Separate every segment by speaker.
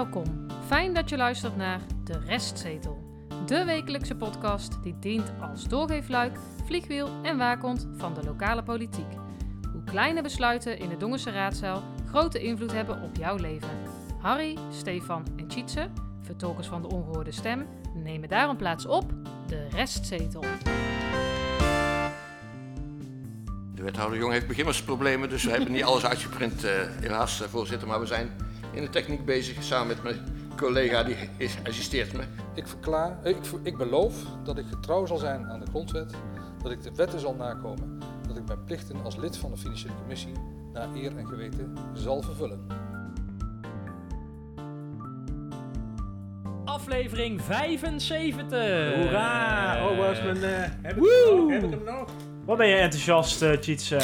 Speaker 1: Welkom. Fijn dat je luistert naar De Restzetel. De wekelijkse podcast die dient als doorgeefluik, vliegwiel en waakhond van de lokale politiek. Hoe kleine besluiten in de Dongense raadzaal grote invloed hebben op jouw leven. Harry, Stefan en Tjitse, vertolkers van de ongehoorde stem, nemen daarom plaats op De Restzetel.
Speaker 2: De wethouder Jong heeft beginnersproblemen, dus we hebben niet alles uitgeprint, eh, helaas, eh, voorzitter. Maar we zijn in de techniek bezig, samen met mijn collega die is, assisteert me.
Speaker 3: Ik, verklaar, eh, ik, ik beloof dat ik getrouw zal zijn aan de grondwet, dat ik de wetten zal nakomen, dat ik mijn plichten als lid van de financiële commissie naar eer en geweten zal vervullen.
Speaker 4: Aflevering 75.
Speaker 5: Hoera! Oh, waar is mijn... eh, heb, ik
Speaker 4: Woe!
Speaker 5: hem nog? heb ik hem nog?
Speaker 6: Wat ben je enthousiast, eh Tjitse?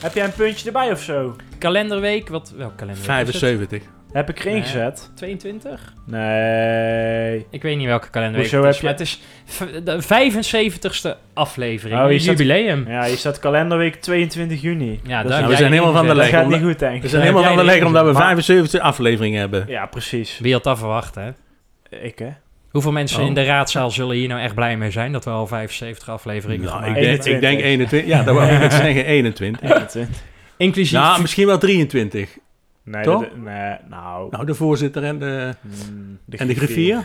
Speaker 6: Heb jij een puntje erbij of zo?
Speaker 4: Kalenderweek, wat, welk kalenderweek? is het?
Speaker 5: 75.
Speaker 6: Heb ik erin gezet?
Speaker 4: 22?
Speaker 6: Nee.
Speaker 4: Ik weet niet welke kalenderweek
Speaker 6: Hoezo
Speaker 4: het is,
Speaker 6: heb
Speaker 4: maar het is de 75ste aflevering.
Speaker 6: Oh, je staat-
Speaker 4: jubileum.
Speaker 6: Ja, hier staat kalenderweek 22 juni.
Speaker 4: Ja,
Speaker 6: Dat
Speaker 5: Nou, we zijn helemaal van de
Speaker 4: ingezet.
Speaker 6: Dat
Speaker 5: leg.
Speaker 6: gaat niet goed, denk ik.
Speaker 5: We zijn helemaal van de leg omdat we
Speaker 6: Maar-
Speaker 5: 75 afleveringen hebben.
Speaker 6: Ja, precies.
Speaker 4: Wie had dat verwacht, hè?
Speaker 6: Ik, hè?
Speaker 4: Hoeveel mensen
Speaker 5: Oh.
Speaker 4: in de raadzaal zullen hier nou echt blij mee zijn dat we al 75 afleveringen
Speaker 5: Nou, ik, denk,
Speaker 4: hebben?
Speaker 5: ik denk 21. Ja, dat wou ik zeggen, 21.
Speaker 6: 21.
Speaker 4: Inclusief...
Speaker 5: Nou, misschien wel 23.
Speaker 6: Nee,
Speaker 5: Toch?
Speaker 6: nee, nou.
Speaker 5: Nou, de voorzitter en de,
Speaker 6: hmm,
Speaker 5: en de griffier.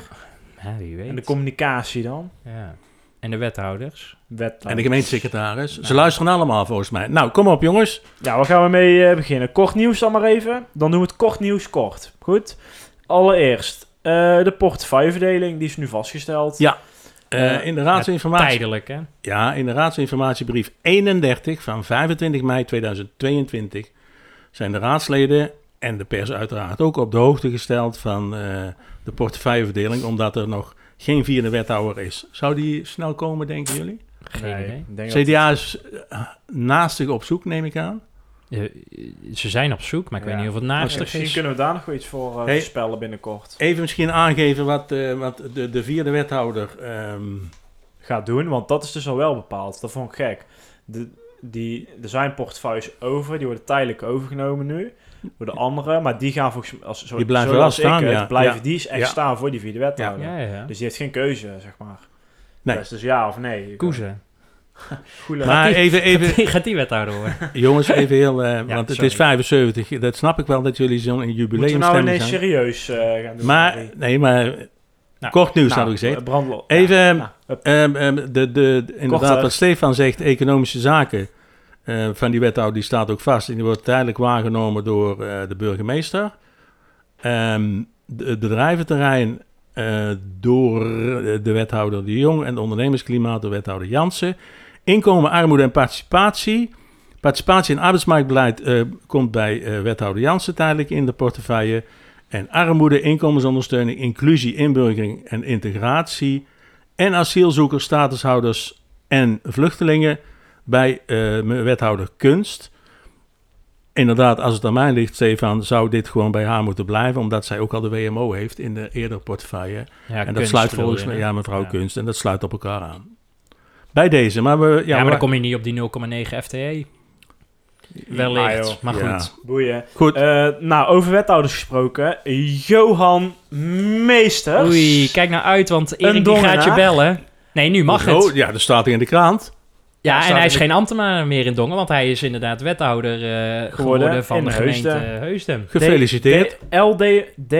Speaker 4: Ja, wie weet.
Speaker 6: En de communicatie dan?
Speaker 4: ja. en de wethouders.
Speaker 6: Wet.
Speaker 5: En de gemeentesecretaris. Ze luisteren allemaal volgens mij. Nou, kom op jongens.
Speaker 6: Ja, waar gaan we mee eh, beginnen? Kort nieuws dan maar even. Dan doen we het kort nieuws kort. Goed. Allereerst, eh, de portefeuilleverdeling, die is nu vastgesteld.
Speaker 5: Ja. Eh,
Speaker 6: Ja,
Speaker 5: in de raadsinformatie...
Speaker 4: Tijdelijk, hè?
Speaker 5: Ja, in de raadsinformatiebrief 31 van 25 mei 2022 zijn de raadsleden en de pers uiteraard ook op de hoogte gesteld van eh, de portefeuilleverdeling, omdat er nog geen vierde wethouder is. Zou die snel komen, denken jullie?
Speaker 4: Geen
Speaker 6: Nee,
Speaker 4: idee.
Speaker 5: CDA is eh, naastig op zoek, neem ik aan.
Speaker 4: Eh, ze zijn op zoek, maar ik
Speaker 6: Ja.
Speaker 4: weet niet of het naastig
Speaker 6: Misschien
Speaker 4: is.
Speaker 6: kunnen we daar nog iets voor eh
Speaker 5: Hey.
Speaker 6: spellen binnenkort.
Speaker 5: Even misschien aangeven wat, eh, wat de, de vierde wethouder... ehm,
Speaker 6: gaat doen, want dat is dus al wel bepaald. Dat vond ik gek. De, die, er zijn portefeuilles over, die worden tijdelijk overgenomen nu door de anderen, maar die gaan volgens mij, als, zo,
Speaker 5: Die blijven
Speaker 6: zoals
Speaker 5: wel staan,
Speaker 6: het,
Speaker 5: ja.
Speaker 6: blijven
Speaker 5: Ja.
Speaker 6: die echt
Speaker 5: Ja.
Speaker 6: staan voor die vierde wethouder.
Speaker 4: Ja, ja, ja.
Speaker 6: Dus die heeft geen keuze, zeg maar.
Speaker 5: Nee.
Speaker 6: Dus, dus ja of nee.
Speaker 4: Koezen.
Speaker 6: Goeie-
Speaker 5: maar even, even,
Speaker 4: Die gaat die wethouder worden.
Speaker 5: jongens, even heel... eh, want het
Speaker 4: sorry.
Speaker 5: is 75. Dat snap ik wel dat jullie zo'n
Speaker 6: Moeten we nou ineens
Speaker 5: zijn.
Speaker 6: serieus eh, gaan doen?
Speaker 5: Maar, nee, maar
Speaker 4: Nou,
Speaker 5: kort nieuws
Speaker 6: Nou,
Speaker 5: hadden we gezegd.
Speaker 6: brandlo-
Speaker 5: Even,
Speaker 6: Ja,
Speaker 5: ehm,
Speaker 6: nou.
Speaker 5: Ehm, de, de, de- inderdaad,
Speaker 6: Korter.
Speaker 5: wat Stefan zegt, economische zaken eh, van die wethouder, die staat ook vast. En die wordt tijdelijk waargenomen door eh, de burgemeester. Ehm, de- het bedrijventerrein eh, door de wethouder De Jong en de ondernemersklimaat door wethouder Jansen. Inkomen, armoede en participatie. Participatie en arbeidsmarktbeleid eh, komt bij eh, wethouder Jansen tijdelijk in de portefeuille. En armoede, inkomensondersteuning, inclusie, inburgering en integratie. En asielzoekers, statushouders en vluchtelingen bij eh, wethouder kunst. Inderdaad, als het aan mij ligt, Stefan, zou dit gewoon bij haar moeten blijven, omdat zij ook al de WMO heeft in de eerdere portefeuille.
Speaker 4: Ja,
Speaker 5: en dat sluit volgens mij, ja, mevrouw
Speaker 4: Ja.
Speaker 5: Kunst, en dat sluit op elkaar aan. Bij deze, maar we... Ja,
Speaker 4: Ja, maar
Speaker 5: we-
Speaker 4: dan kom je niet op die 0,9 FTE. Wellicht,
Speaker 6: Ah,
Speaker 4: maar
Speaker 5: Ja.
Speaker 4: goed.
Speaker 6: Boeien.
Speaker 5: Goed,
Speaker 6: Eh, nou, over wethouders gesproken. Johan Meesters.
Speaker 4: Oei, kijk nou uit, want Erik die gaat je bellen. Nee, nu mag
Speaker 5: Oh,
Speaker 4: het.
Speaker 5: ja, dat staat hier in de krant.
Speaker 4: Ja, en hij is geen ambtenaar meer in Dongen, want hij is inderdaad wethouder eh, geworden, van de gemeente
Speaker 6: Heusden.
Speaker 4: Heusden.
Speaker 5: Gefeliciteerd.
Speaker 6: D- LD, D,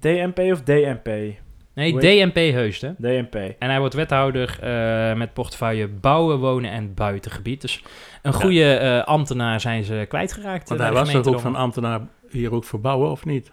Speaker 6: DNP of DNP?
Speaker 4: Nee, DNP Heusden.
Speaker 6: DNP.
Speaker 4: En hij wordt wethouder eh, met portefeuille bouwen, wonen en buitengebied. Dus een goede eh, ambtenaar zijn ze kwijtgeraakt.
Speaker 5: Want
Speaker 4: eh,
Speaker 5: hij was toch ook van ambtenaar hier ook verbouwen, of niet?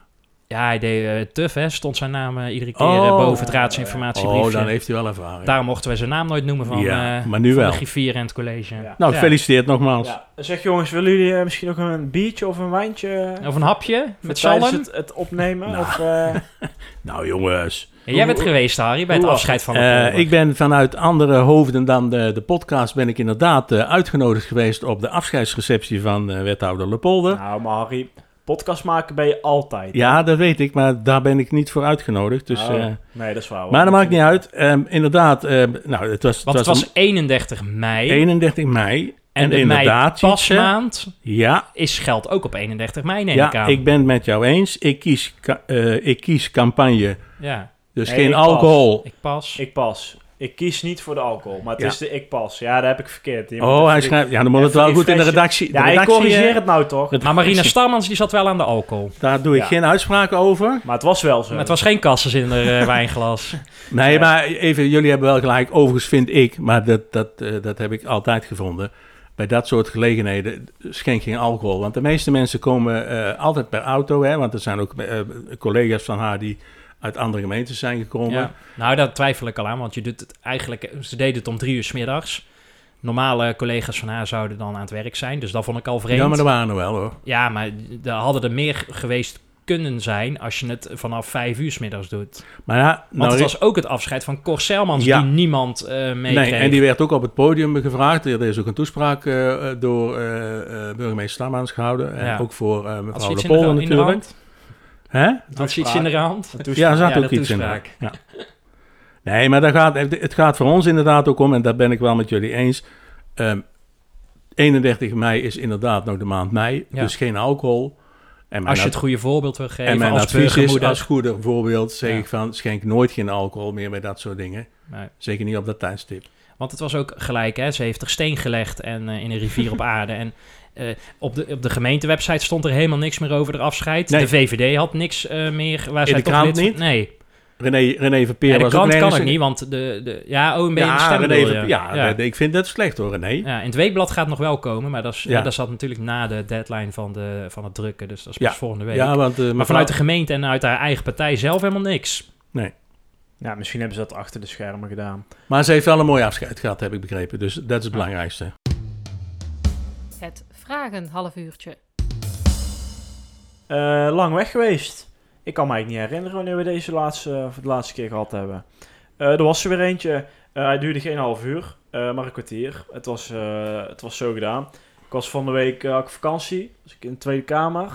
Speaker 4: Ja, hij deed eh tuf, hè. Stond zijn naam iedere keer
Speaker 5: Oh.
Speaker 4: boven het raadsinformatiebriefje.
Speaker 5: Oh, dan heeft hij wel ervaring.
Speaker 4: Daarom mochten we zijn naam nooit noemen van,
Speaker 5: Ja,
Speaker 4: eh,
Speaker 5: maar nu
Speaker 4: van
Speaker 5: wel.
Speaker 4: de griffier en het college.
Speaker 6: Ja.
Speaker 5: Nou,
Speaker 4: Ja.
Speaker 5: gefeliciteerd nogmaals.
Speaker 6: Ja. Zeg jongens, willen jullie misschien nog een biertje of een wijntje?
Speaker 4: Of een hapje met zalm.
Speaker 6: Het, het opnemen?
Speaker 5: Nou.
Speaker 6: Of, eh,
Speaker 5: Nou, jongens.
Speaker 4: Ja, jij bent geweest, Harry, bij het afscheid van de
Speaker 5: Eh, ik ben vanuit andere hoofden dan de, de podcast ben ik inderdaad eh, uitgenodigd geweest op de afscheidsreceptie van eh, wethouder Lepolder.
Speaker 6: nou, maar Harry, podcast maken ben je altijd.
Speaker 5: Ja, dat weet ik, maar daar ben ik niet voor uitgenodigd. Dus,
Speaker 6: Oh,
Speaker 5: eh,
Speaker 6: nee, dat is waar. hoor.
Speaker 5: maar dat maakt niet uit. Ehm, inderdaad, ehm, nou, het was,
Speaker 4: Want het
Speaker 5: het
Speaker 4: was 31 mei.
Speaker 5: 31 mei.
Speaker 4: En,
Speaker 5: En
Speaker 4: de
Speaker 5: inderdaad,
Speaker 4: pas
Speaker 5: Sietse.
Speaker 4: maand
Speaker 5: Ja,
Speaker 4: is geldt ook op 31 mei, neem ik
Speaker 5: ja
Speaker 4: aan.
Speaker 5: ik ben het met jou eens. Ik kies, eh, ik kies campagne,
Speaker 4: ja,
Speaker 5: dus
Speaker 6: Nee,
Speaker 5: geen
Speaker 6: ik pas.
Speaker 5: alcohol.
Speaker 4: ik pas.
Speaker 6: Ik pas. Ik kies niet voor de alcohol, maar het
Speaker 5: Ja.
Speaker 6: is de ik pas. Ja, daar heb ik verkeerd. Je
Speaker 5: Oh, hij schrijft... Ja, dan moet het wel goed in de redactie... de
Speaker 6: Ja, ik corrigeer
Speaker 5: eh,
Speaker 6: het nou toch.
Speaker 5: het-
Speaker 4: maar Marina Starmans die zat wel aan de alcohol.
Speaker 5: Daar doe ik
Speaker 6: Ja.
Speaker 5: geen uitspraak over.
Speaker 6: Maar het was wel zo.
Speaker 4: Maar het was geen kasses in de eh, wijnglas.
Speaker 5: Nee,
Speaker 6: Ja.
Speaker 5: maar even, jullie hebben wel gelijk. Overigens vind ik, maar dat, dat, eh, dat heb ik altijd gevonden. Bij dat soort gelegenheden schenk geen alcohol. Want de meeste mensen komen eh, altijd per auto. Hè, want er zijn ook collega's van haar die uit andere gemeentes zijn gekomen.
Speaker 4: Ja. Nou, daar twijfel ik al aan, want je doet het eigenlijk... Ze deden het om drie uur 's middags. Normale collega's van haar zouden dan aan het werk zijn, dus dat vond ik al vreemd.
Speaker 5: Ja, maar er waren er wel hoor.
Speaker 4: Ja, maar er hadden er meer geweest kunnen zijn als je het vanaf vijf uur 's middags doet.
Speaker 5: Maar ja,
Speaker 4: Want
Speaker 5: nou,
Speaker 4: het was ook het afscheid van Cor Selmans,
Speaker 5: Ja.
Speaker 4: die niemand eh meekreeg.
Speaker 5: nee, en die werd ook op het podium gevraagd. Er is ook een toespraak eh, door eh, burgemeester Stammaans gehouden. En
Speaker 4: Ja.
Speaker 5: ook voor mevrouw De
Speaker 4: de
Speaker 5: natuurlijk. Hè?
Speaker 4: Had ze iets in de hand?
Speaker 5: Ja, er zat
Speaker 4: Ja,
Speaker 5: ook
Speaker 4: de
Speaker 5: iets in.
Speaker 4: toespraak.
Speaker 5: Ja. Nee, maar daar gaat, het gaat voor ons inderdaad ook om, en daar ben ik wel met jullie eens. Ehm 31 mei is inderdaad nog de maand mei,
Speaker 4: Ja.
Speaker 5: dus geen alcohol. En
Speaker 4: Als je het goede voorbeeld wil
Speaker 5: en
Speaker 4: geven
Speaker 5: mijn
Speaker 4: als
Speaker 5: advies is, als goede voorbeeld, zeg
Speaker 4: Ja.
Speaker 5: ik van, schenk nooit geen alcohol meer bij dat soort dingen.
Speaker 4: Nee.
Speaker 5: Zeker niet op dat tijdstip.
Speaker 4: Want het was ook gelijk, hè? ze heeft er steen gelegd en eh, in een rivier op aarde. En op, de, op de gemeentewebsite stond er helemaal niks meer over de afscheid.
Speaker 5: Nee.
Speaker 4: De VVD had niks eh, meer. Waar
Speaker 5: In
Speaker 4: zij
Speaker 5: de
Speaker 4: toch
Speaker 5: krant niet?
Speaker 4: Nee.
Speaker 5: René, René Verpeer
Speaker 4: En de
Speaker 5: was ook
Speaker 4: krant kan
Speaker 5: in-
Speaker 4: niet, want de, de, ja, oh, een beetje
Speaker 5: Ja,
Speaker 4: stem
Speaker 5: René. Verpeer, ja,
Speaker 4: ja.
Speaker 5: ik vind dat slecht hoor, René.
Speaker 4: Ja, in het weekblad gaat nog wel komen, maar dat, is,
Speaker 5: Ja.
Speaker 4: dat zat natuurlijk na de deadline van, de, van het drukken. Dus dat is
Speaker 5: Ja.
Speaker 4: pas volgende week.
Speaker 5: Ja, want, eh,
Speaker 4: maar vanuit de gemeente en uit haar eigen partij zelf helemaal niks.
Speaker 6: Ja, misschien hebben ze dat achter de schermen gedaan.
Speaker 5: Maar ze heeft wel een mooi afscheid gehad, heb ik begrepen. Dus dat is het belangrijkste.
Speaker 1: Het vragen half uurtje.
Speaker 6: Eh, lang weg geweest. Ik kan me eigenlijk niet herinneren wanneer we deze laatste, voor de laatste keer gehad hebben. Eh, er was er weer eentje. Eh, hij duurde geen half uur, eh, maar een kwartier. Het was, eh, het was zo gedaan. Ik was van de week ik vakantie. Was ik in de Tweede Kamer.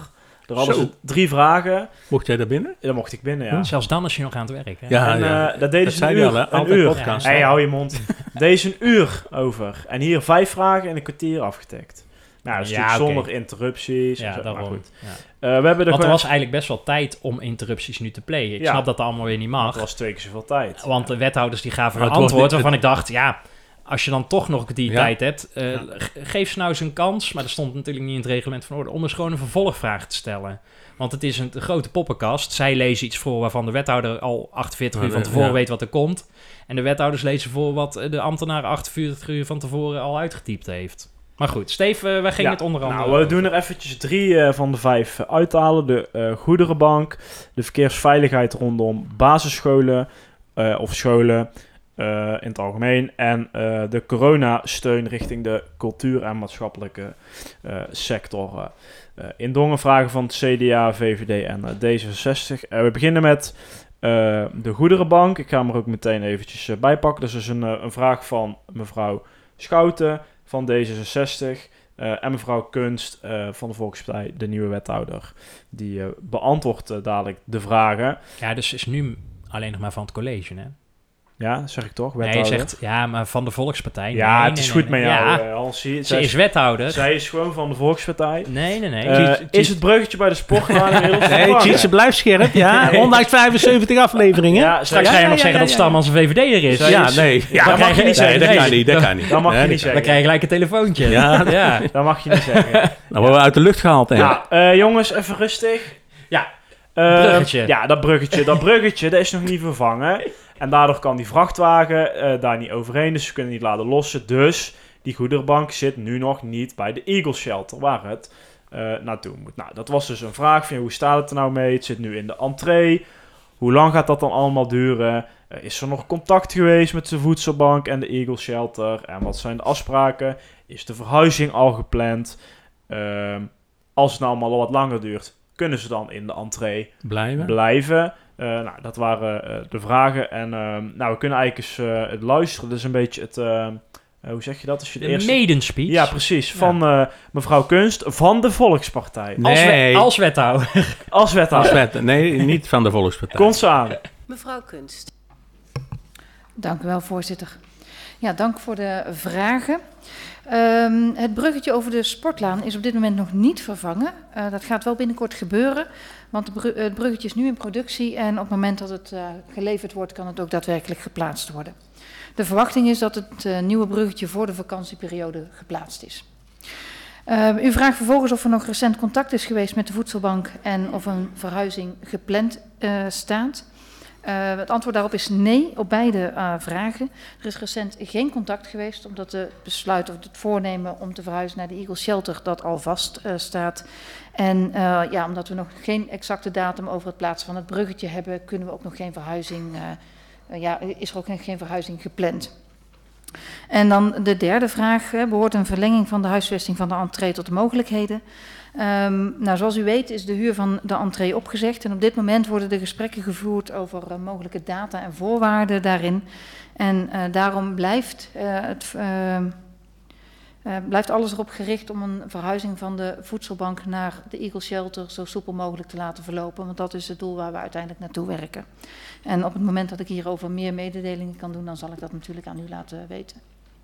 Speaker 6: Er hadden
Speaker 5: Zo.
Speaker 6: ze drie vragen.
Speaker 5: Mocht jij daar binnen?
Speaker 6: En dan mocht ik binnen, ja.
Speaker 4: Zelfs dan is je nog aan het werk. Hè?
Speaker 5: Ja,
Speaker 6: en
Speaker 5: ja.
Speaker 6: eh, dat deden
Speaker 5: Dat
Speaker 6: ze een uur.
Speaker 5: al?
Speaker 6: Een
Speaker 5: Altijd
Speaker 6: uur.
Speaker 5: podcast.
Speaker 4: Ja.
Speaker 6: Hey, hou je mond. Deze een uur over. En hier vijf vragen en een kwartier afgetikt. Nou, dat is
Speaker 4: Ja,
Speaker 6: zonder interrupties. en
Speaker 4: Ja,
Speaker 6: maar
Speaker 4: daarom.
Speaker 6: goed.
Speaker 4: Ja.
Speaker 6: Eh, we hebben er
Speaker 4: Want er was eigenlijk best wel tijd om interrupties nu te plegen. Ik
Speaker 6: Ja.
Speaker 4: snap dat dat allemaal weer niet mag.
Speaker 6: Het was twee keer zoveel tijd.
Speaker 4: Want de wethouders die gaven een antwoord
Speaker 5: niet-
Speaker 4: waarvan ik dacht, ja, als je dan toch nog die
Speaker 5: Ja.
Speaker 4: tijd hebt, eh, ge- geef ze nou eens een kans. Maar dat stond natuurlijk niet in het reglement van orde, om eens gewoon een vervolgvraag te stellen. Want het is een, een grote poppenkast. Zij lezen iets voor waarvan de wethouder al 48 uur van tevoren
Speaker 5: ja.
Speaker 4: weet wat er komt. En de wethouders lezen voor wat de ambtenaar 48 uur van tevoren al uitgetypt heeft. Maar goed, Steve, eh, waar ging
Speaker 6: Ja,
Speaker 4: het onder andere
Speaker 6: Nou, we doen er eventjes drie eh, van de vijf uithalen. De eh, goederenbank, de verkeersveiligheid rondom basisscholen of scholen in het algemeen. En de coronasteun richting de cultuur- en maatschappelijke eh, sector. In Dongen vragen van het CDA, VVD en eh, D66. Eh, we beginnen met de goederenbank. Ik ga hem er ook meteen eventjes bij pakken. Dus is een, een vraag van mevrouw Schouten van D66. Eh, en mevrouw Kunst eh, van de Volkspartij, de nieuwe wethouder. Die eh, beantwoordt dadelijk de vragen.
Speaker 4: Ja, dus is nu alleen nog maar van het college, hè?
Speaker 6: Ja, zeg ik toch?
Speaker 4: Nee, je
Speaker 6: Wethouder.
Speaker 4: zegt, ja, maar van de Volkspartij.
Speaker 6: ja,
Speaker 4: Nee,
Speaker 6: het is
Speaker 4: nee,
Speaker 6: goed
Speaker 4: nee,
Speaker 6: met jou,
Speaker 4: Ja,
Speaker 6: eh,
Speaker 4: ze
Speaker 6: Zij
Speaker 4: is wethouder.
Speaker 6: zij is gewoon van de Volkspartij.
Speaker 4: Nee, nee, nee.
Speaker 6: Eh, is het bruggetje bij de sportbaan inmiddels
Speaker 5: Nee? Tjitse blijft scherp, ja.
Speaker 6: Nee.
Speaker 5: Ondanks 75 afleveringen.
Speaker 6: Ja,
Speaker 4: Straks ga je
Speaker 5: ja,
Speaker 4: nog
Speaker 5: ja,
Speaker 4: zeggen
Speaker 5: ja,
Speaker 4: dat
Speaker 5: ja.
Speaker 4: Stamans een VVD'er is.
Speaker 5: Ja, nee.
Speaker 6: Ja, dat mag je niet zeggen.
Speaker 5: dat kan niet, dat kan niet.
Speaker 6: Dat mag je niet
Speaker 5: dat
Speaker 4: Dan
Speaker 6: zeggen.
Speaker 4: krijg je gelijk een telefoontje.
Speaker 5: Ja.
Speaker 4: ja.
Speaker 6: Dat mag je niet zeggen.
Speaker 5: Dan worden we uit de lucht gehaald, hè.
Speaker 6: Ja, eh, jongens, even rustig.
Speaker 4: Ja,
Speaker 6: Eh,
Speaker 4: bruggetje.
Speaker 6: Ja, dat bruggetje. Dat bruggetje, dat is nog niet vervangen. En daardoor kan die vrachtwagen eh, daar niet overheen. Dus ze kunnen niet laten lossen. Dus die goederenbank zit nu nog niet bij de Eagle Shelter, waar het eh, naartoe moet. Nou, dat was dus een vraag van hoe staat het er nou mee? Het zit nu in de entree. Hoe lang gaat dat dan allemaal duren? Is er nog contact geweest met de voedselbank en de Eagle Shelter? En wat zijn de afspraken? Is de verhuizing al gepland? Ehm, als het nou allemaal al wat langer duurt, kunnen ze dan in de entree
Speaker 5: Blijven.
Speaker 6: blijven? Eh, nou, dat waren eh, de vragen. En ehm, nou, we kunnen eigenlijk eens eh, het luisteren. Dat is een beetje het... eh, eh, hoe zeg je dat? Als je de
Speaker 4: De
Speaker 6: eerste...
Speaker 4: maiden speech.
Speaker 6: Ja, precies.
Speaker 4: Ja.
Speaker 6: Van eh, mevrouw Kunst van de Volkspartij.
Speaker 5: Nee.
Speaker 4: Als, we- als wethouder.
Speaker 6: Als
Speaker 5: Als
Speaker 6: wethouder.
Speaker 5: wet- nee, niet van de Volkspartij.
Speaker 6: Komt ze aan.
Speaker 7: Mevrouw Kunst.
Speaker 8: Dank u wel, voorzitter.
Speaker 7: Ja, dank voor de vragen. Ehm, het bruggetje over de sportlaan is op dit moment nog niet vervangen. Uh, dat gaat wel binnenkort gebeuren, want het bruggetje is nu in productie en op het moment dat het uh, geleverd wordt, kan het ook daadwerkelijk geplaatst worden. De verwachting is dat het uh, nieuwe bruggetje voor de vakantieperiode geplaatst is. Uh, u vraagt vervolgens of er nog recent contact is geweest met de voedselbank en of een verhuizing gepland staat. Uh, het antwoord daarop is nee op beide uh, vragen. Er is recent geen contact geweest, omdat de besluit of het voornemen om te verhuizen naar de Eagle Shelter dat al vast uh, staat. En ja, omdat we nog geen exacte datum over het plaatsen van het bruggetje hebben, kunnen we ook nog geen verhuizing, ja, is er ook geen verhuizing gepland. En dan de derde vraag, behoort een verlenging van de huisvesting van de entree tot de mogelijkheden? Um, nou, zoals u weet is de huur van de entree opgezegd en op dit moment worden de gesprekken gevoerd over uh, mogelijke data en voorwaarden daarin. En uh, daarom blijft, uh, het, blijft alles erop gericht om een verhuizing van de voedselbank naar de Eagle Shelter zo soepel mogelijk te laten verlopen, want dat is het doel waar we uiteindelijk naartoe werken. En op het moment dat ik hierover meer mededelingen kan doen, dan zal ik dat natuurlijk aan u laten weten.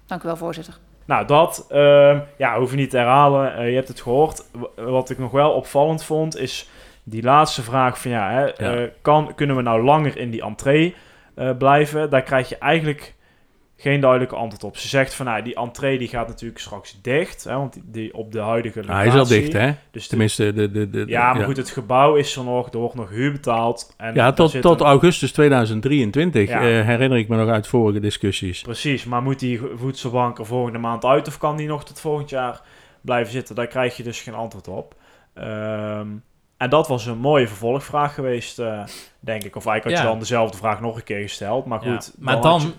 Speaker 7: Dank u wel, voorzitter.
Speaker 6: Nou, dat uh, ja, hoef je niet te herhalen. Uh, je hebt het gehoord. Wat ik nog wel opvallend vond, is die laatste vraag van ja, hè, ja. Uh, kan, kunnen we nou langer in die entree eh, blijven? Daar krijg je eigenlijk geen duidelijke antwoord op. Ze zegt van nou, die entree die gaat natuurlijk straks dicht, hè, want die, die op de huidige locatie.
Speaker 5: Nou, hij is al dicht, hè? Dus Tenminste, de, de, de,
Speaker 6: ja, maar ja. goed, het gebouw is er nog, er wordt nog huur betaald. En
Speaker 5: ja, tot, tot een... augustus 2023 ja. uh, herinner ik me nog uit vorige discussies.
Speaker 6: Precies, maar moet die voedselbank er volgende maand uit of kan die nog tot volgend jaar blijven zitten? Daar krijg je dus geen antwoord op. Um, en dat was een mooie vervolgvraag geweest, uh, denk ik. Of eigenlijk had je ja. dan dezelfde vraag nog een keer gesteld, maar goed.
Speaker 4: maar dan... dan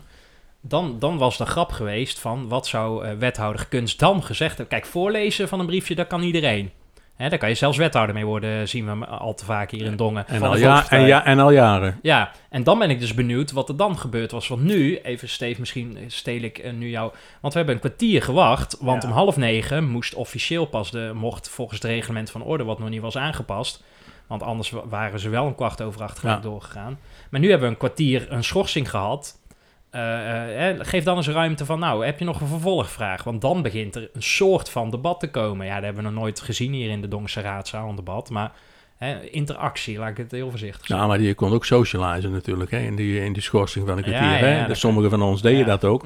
Speaker 4: dan, dan was de grap geweest van wat zou uh, wethouder Kunstdam gezegd hebben. Kijk, voorlezen van een briefje, dat kan iedereen. Hè, daar kan je zelfs wethouder mee worden, zien we al te vaak hier in Dongen.
Speaker 5: En, al, ja, en, ja, en al jaren.
Speaker 4: Ja, en dan ben ik dus benieuwd wat er dan gebeurd was. Want nu, even Steve, misschien steel ik uh, nu jou... Want we hebben een kwartier gewacht, want ja. om half negen moest officieel pas de... mocht volgens het reglement van orde, wat nog niet was aangepast... Want anders waren ze wel een kwart over acht ja. doorgegaan. Maar nu hebben we een kwartier een schorsing gehad... Uh, uh, geef dan eens ruimte van, nou, heb je nog een vervolgvraag? Want dan begint er een soort van debat te komen. Ja, dat hebben we nog nooit gezien hier in de Dongse Raadzaal, een debat. Maar hè, interactie, laat ik het heel voorzichtig
Speaker 5: zeggen. Ja, maar je kon ook socializen natuurlijk, hè, in, die, in die schorsing van een kwartier. Ja, ja, hè? Dus sommigen van ons deden dat ook.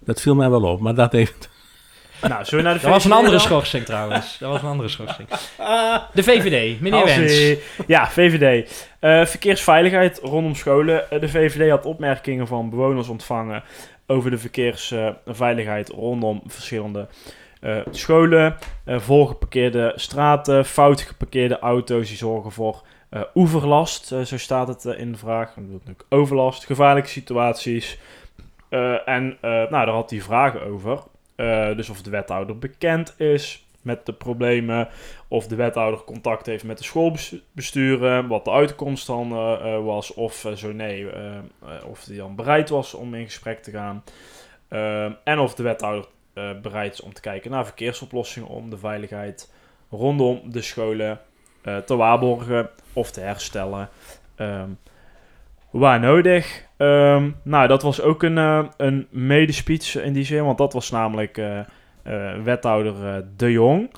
Speaker 5: Dat viel mij wel op, maar dat heeft...
Speaker 6: Nou, zullen we naar de
Speaker 4: Dat was een andere schorsing trouwens. Dat was een andere schorsing. Uh, de VVD, meneer
Speaker 6: Als
Speaker 4: Wens.
Speaker 6: Ja, VVD. Eh, verkeersveiligheid rondom scholen. Eh, de VVD had opmerkingen van bewoners ontvangen over de verkeersveiligheid rondom verschillende eh, scholen. Eh, volgeparkeerde straten, fout geparkeerde auto's die zorgen voor eh, oeverlast. Eh, zo staat het eh, in de vraag. Dat bedoelt natuurlijk overlast, gevaarlijke situaties. Eh, en eh, nou, daar had hij vragen over. Uh, dus of de wethouder bekend is met de problemen, of de wethouder contact heeft met de schoolbesturen, wat de uitkomst dan uh, uh, was, of zo nee, of hij dan bereid was om in gesprek te gaan. en of de wethouder bereid is om te kijken naar verkeersoplossingen om de veiligheid rondom de scholen te waarborgen of te herstellen. Um, waar nodig. Um, nou, dat was ook een, uh, een medespeech in die zin, want dat was namelijk uh, uh, wethouder De Jong.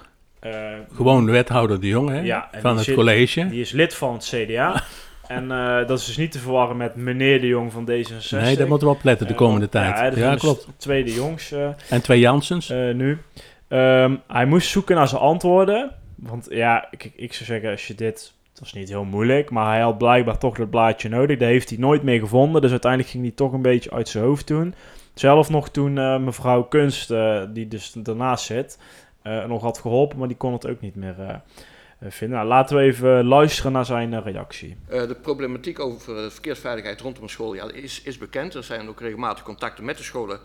Speaker 5: Gewoon wethouder De Jong, hè?
Speaker 6: Ja,
Speaker 5: van het
Speaker 6: zit,
Speaker 5: college.
Speaker 6: Die is lid van het CDA. en dat is dus niet te verwarren met meneer De Jong van D66.
Speaker 5: Nee, daar moeten we op letten de komende tijd.
Speaker 6: Ja, dus
Speaker 5: ja klopt.
Speaker 6: Tweede jongs.
Speaker 5: en twee Jansens.
Speaker 6: nu. Um, hij moest zoeken naar zijn antwoorden. Want ja, ik, ik zou zeggen, als je dit het was niet heel moeilijk, maar hij had blijkbaar toch dat blaadje nodig. Dat heeft hij nooit meer gevonden. Dus uiteindelijk ging hij toch een beetje uit zijn hoofd doen. Zelf nog toen uh, mevrouw Kunst, uh, die dus daarnaast zit, uh, nog had geholpen, maar die kon het ook niet meer vinden. Nou, laten we even luisteren naar zijn reactie.
Speaker 2: de problematiek over verkeersveiligheid rondom een school ja, is, is bekend. Er zijn ook regelmatig contacten met de scholen.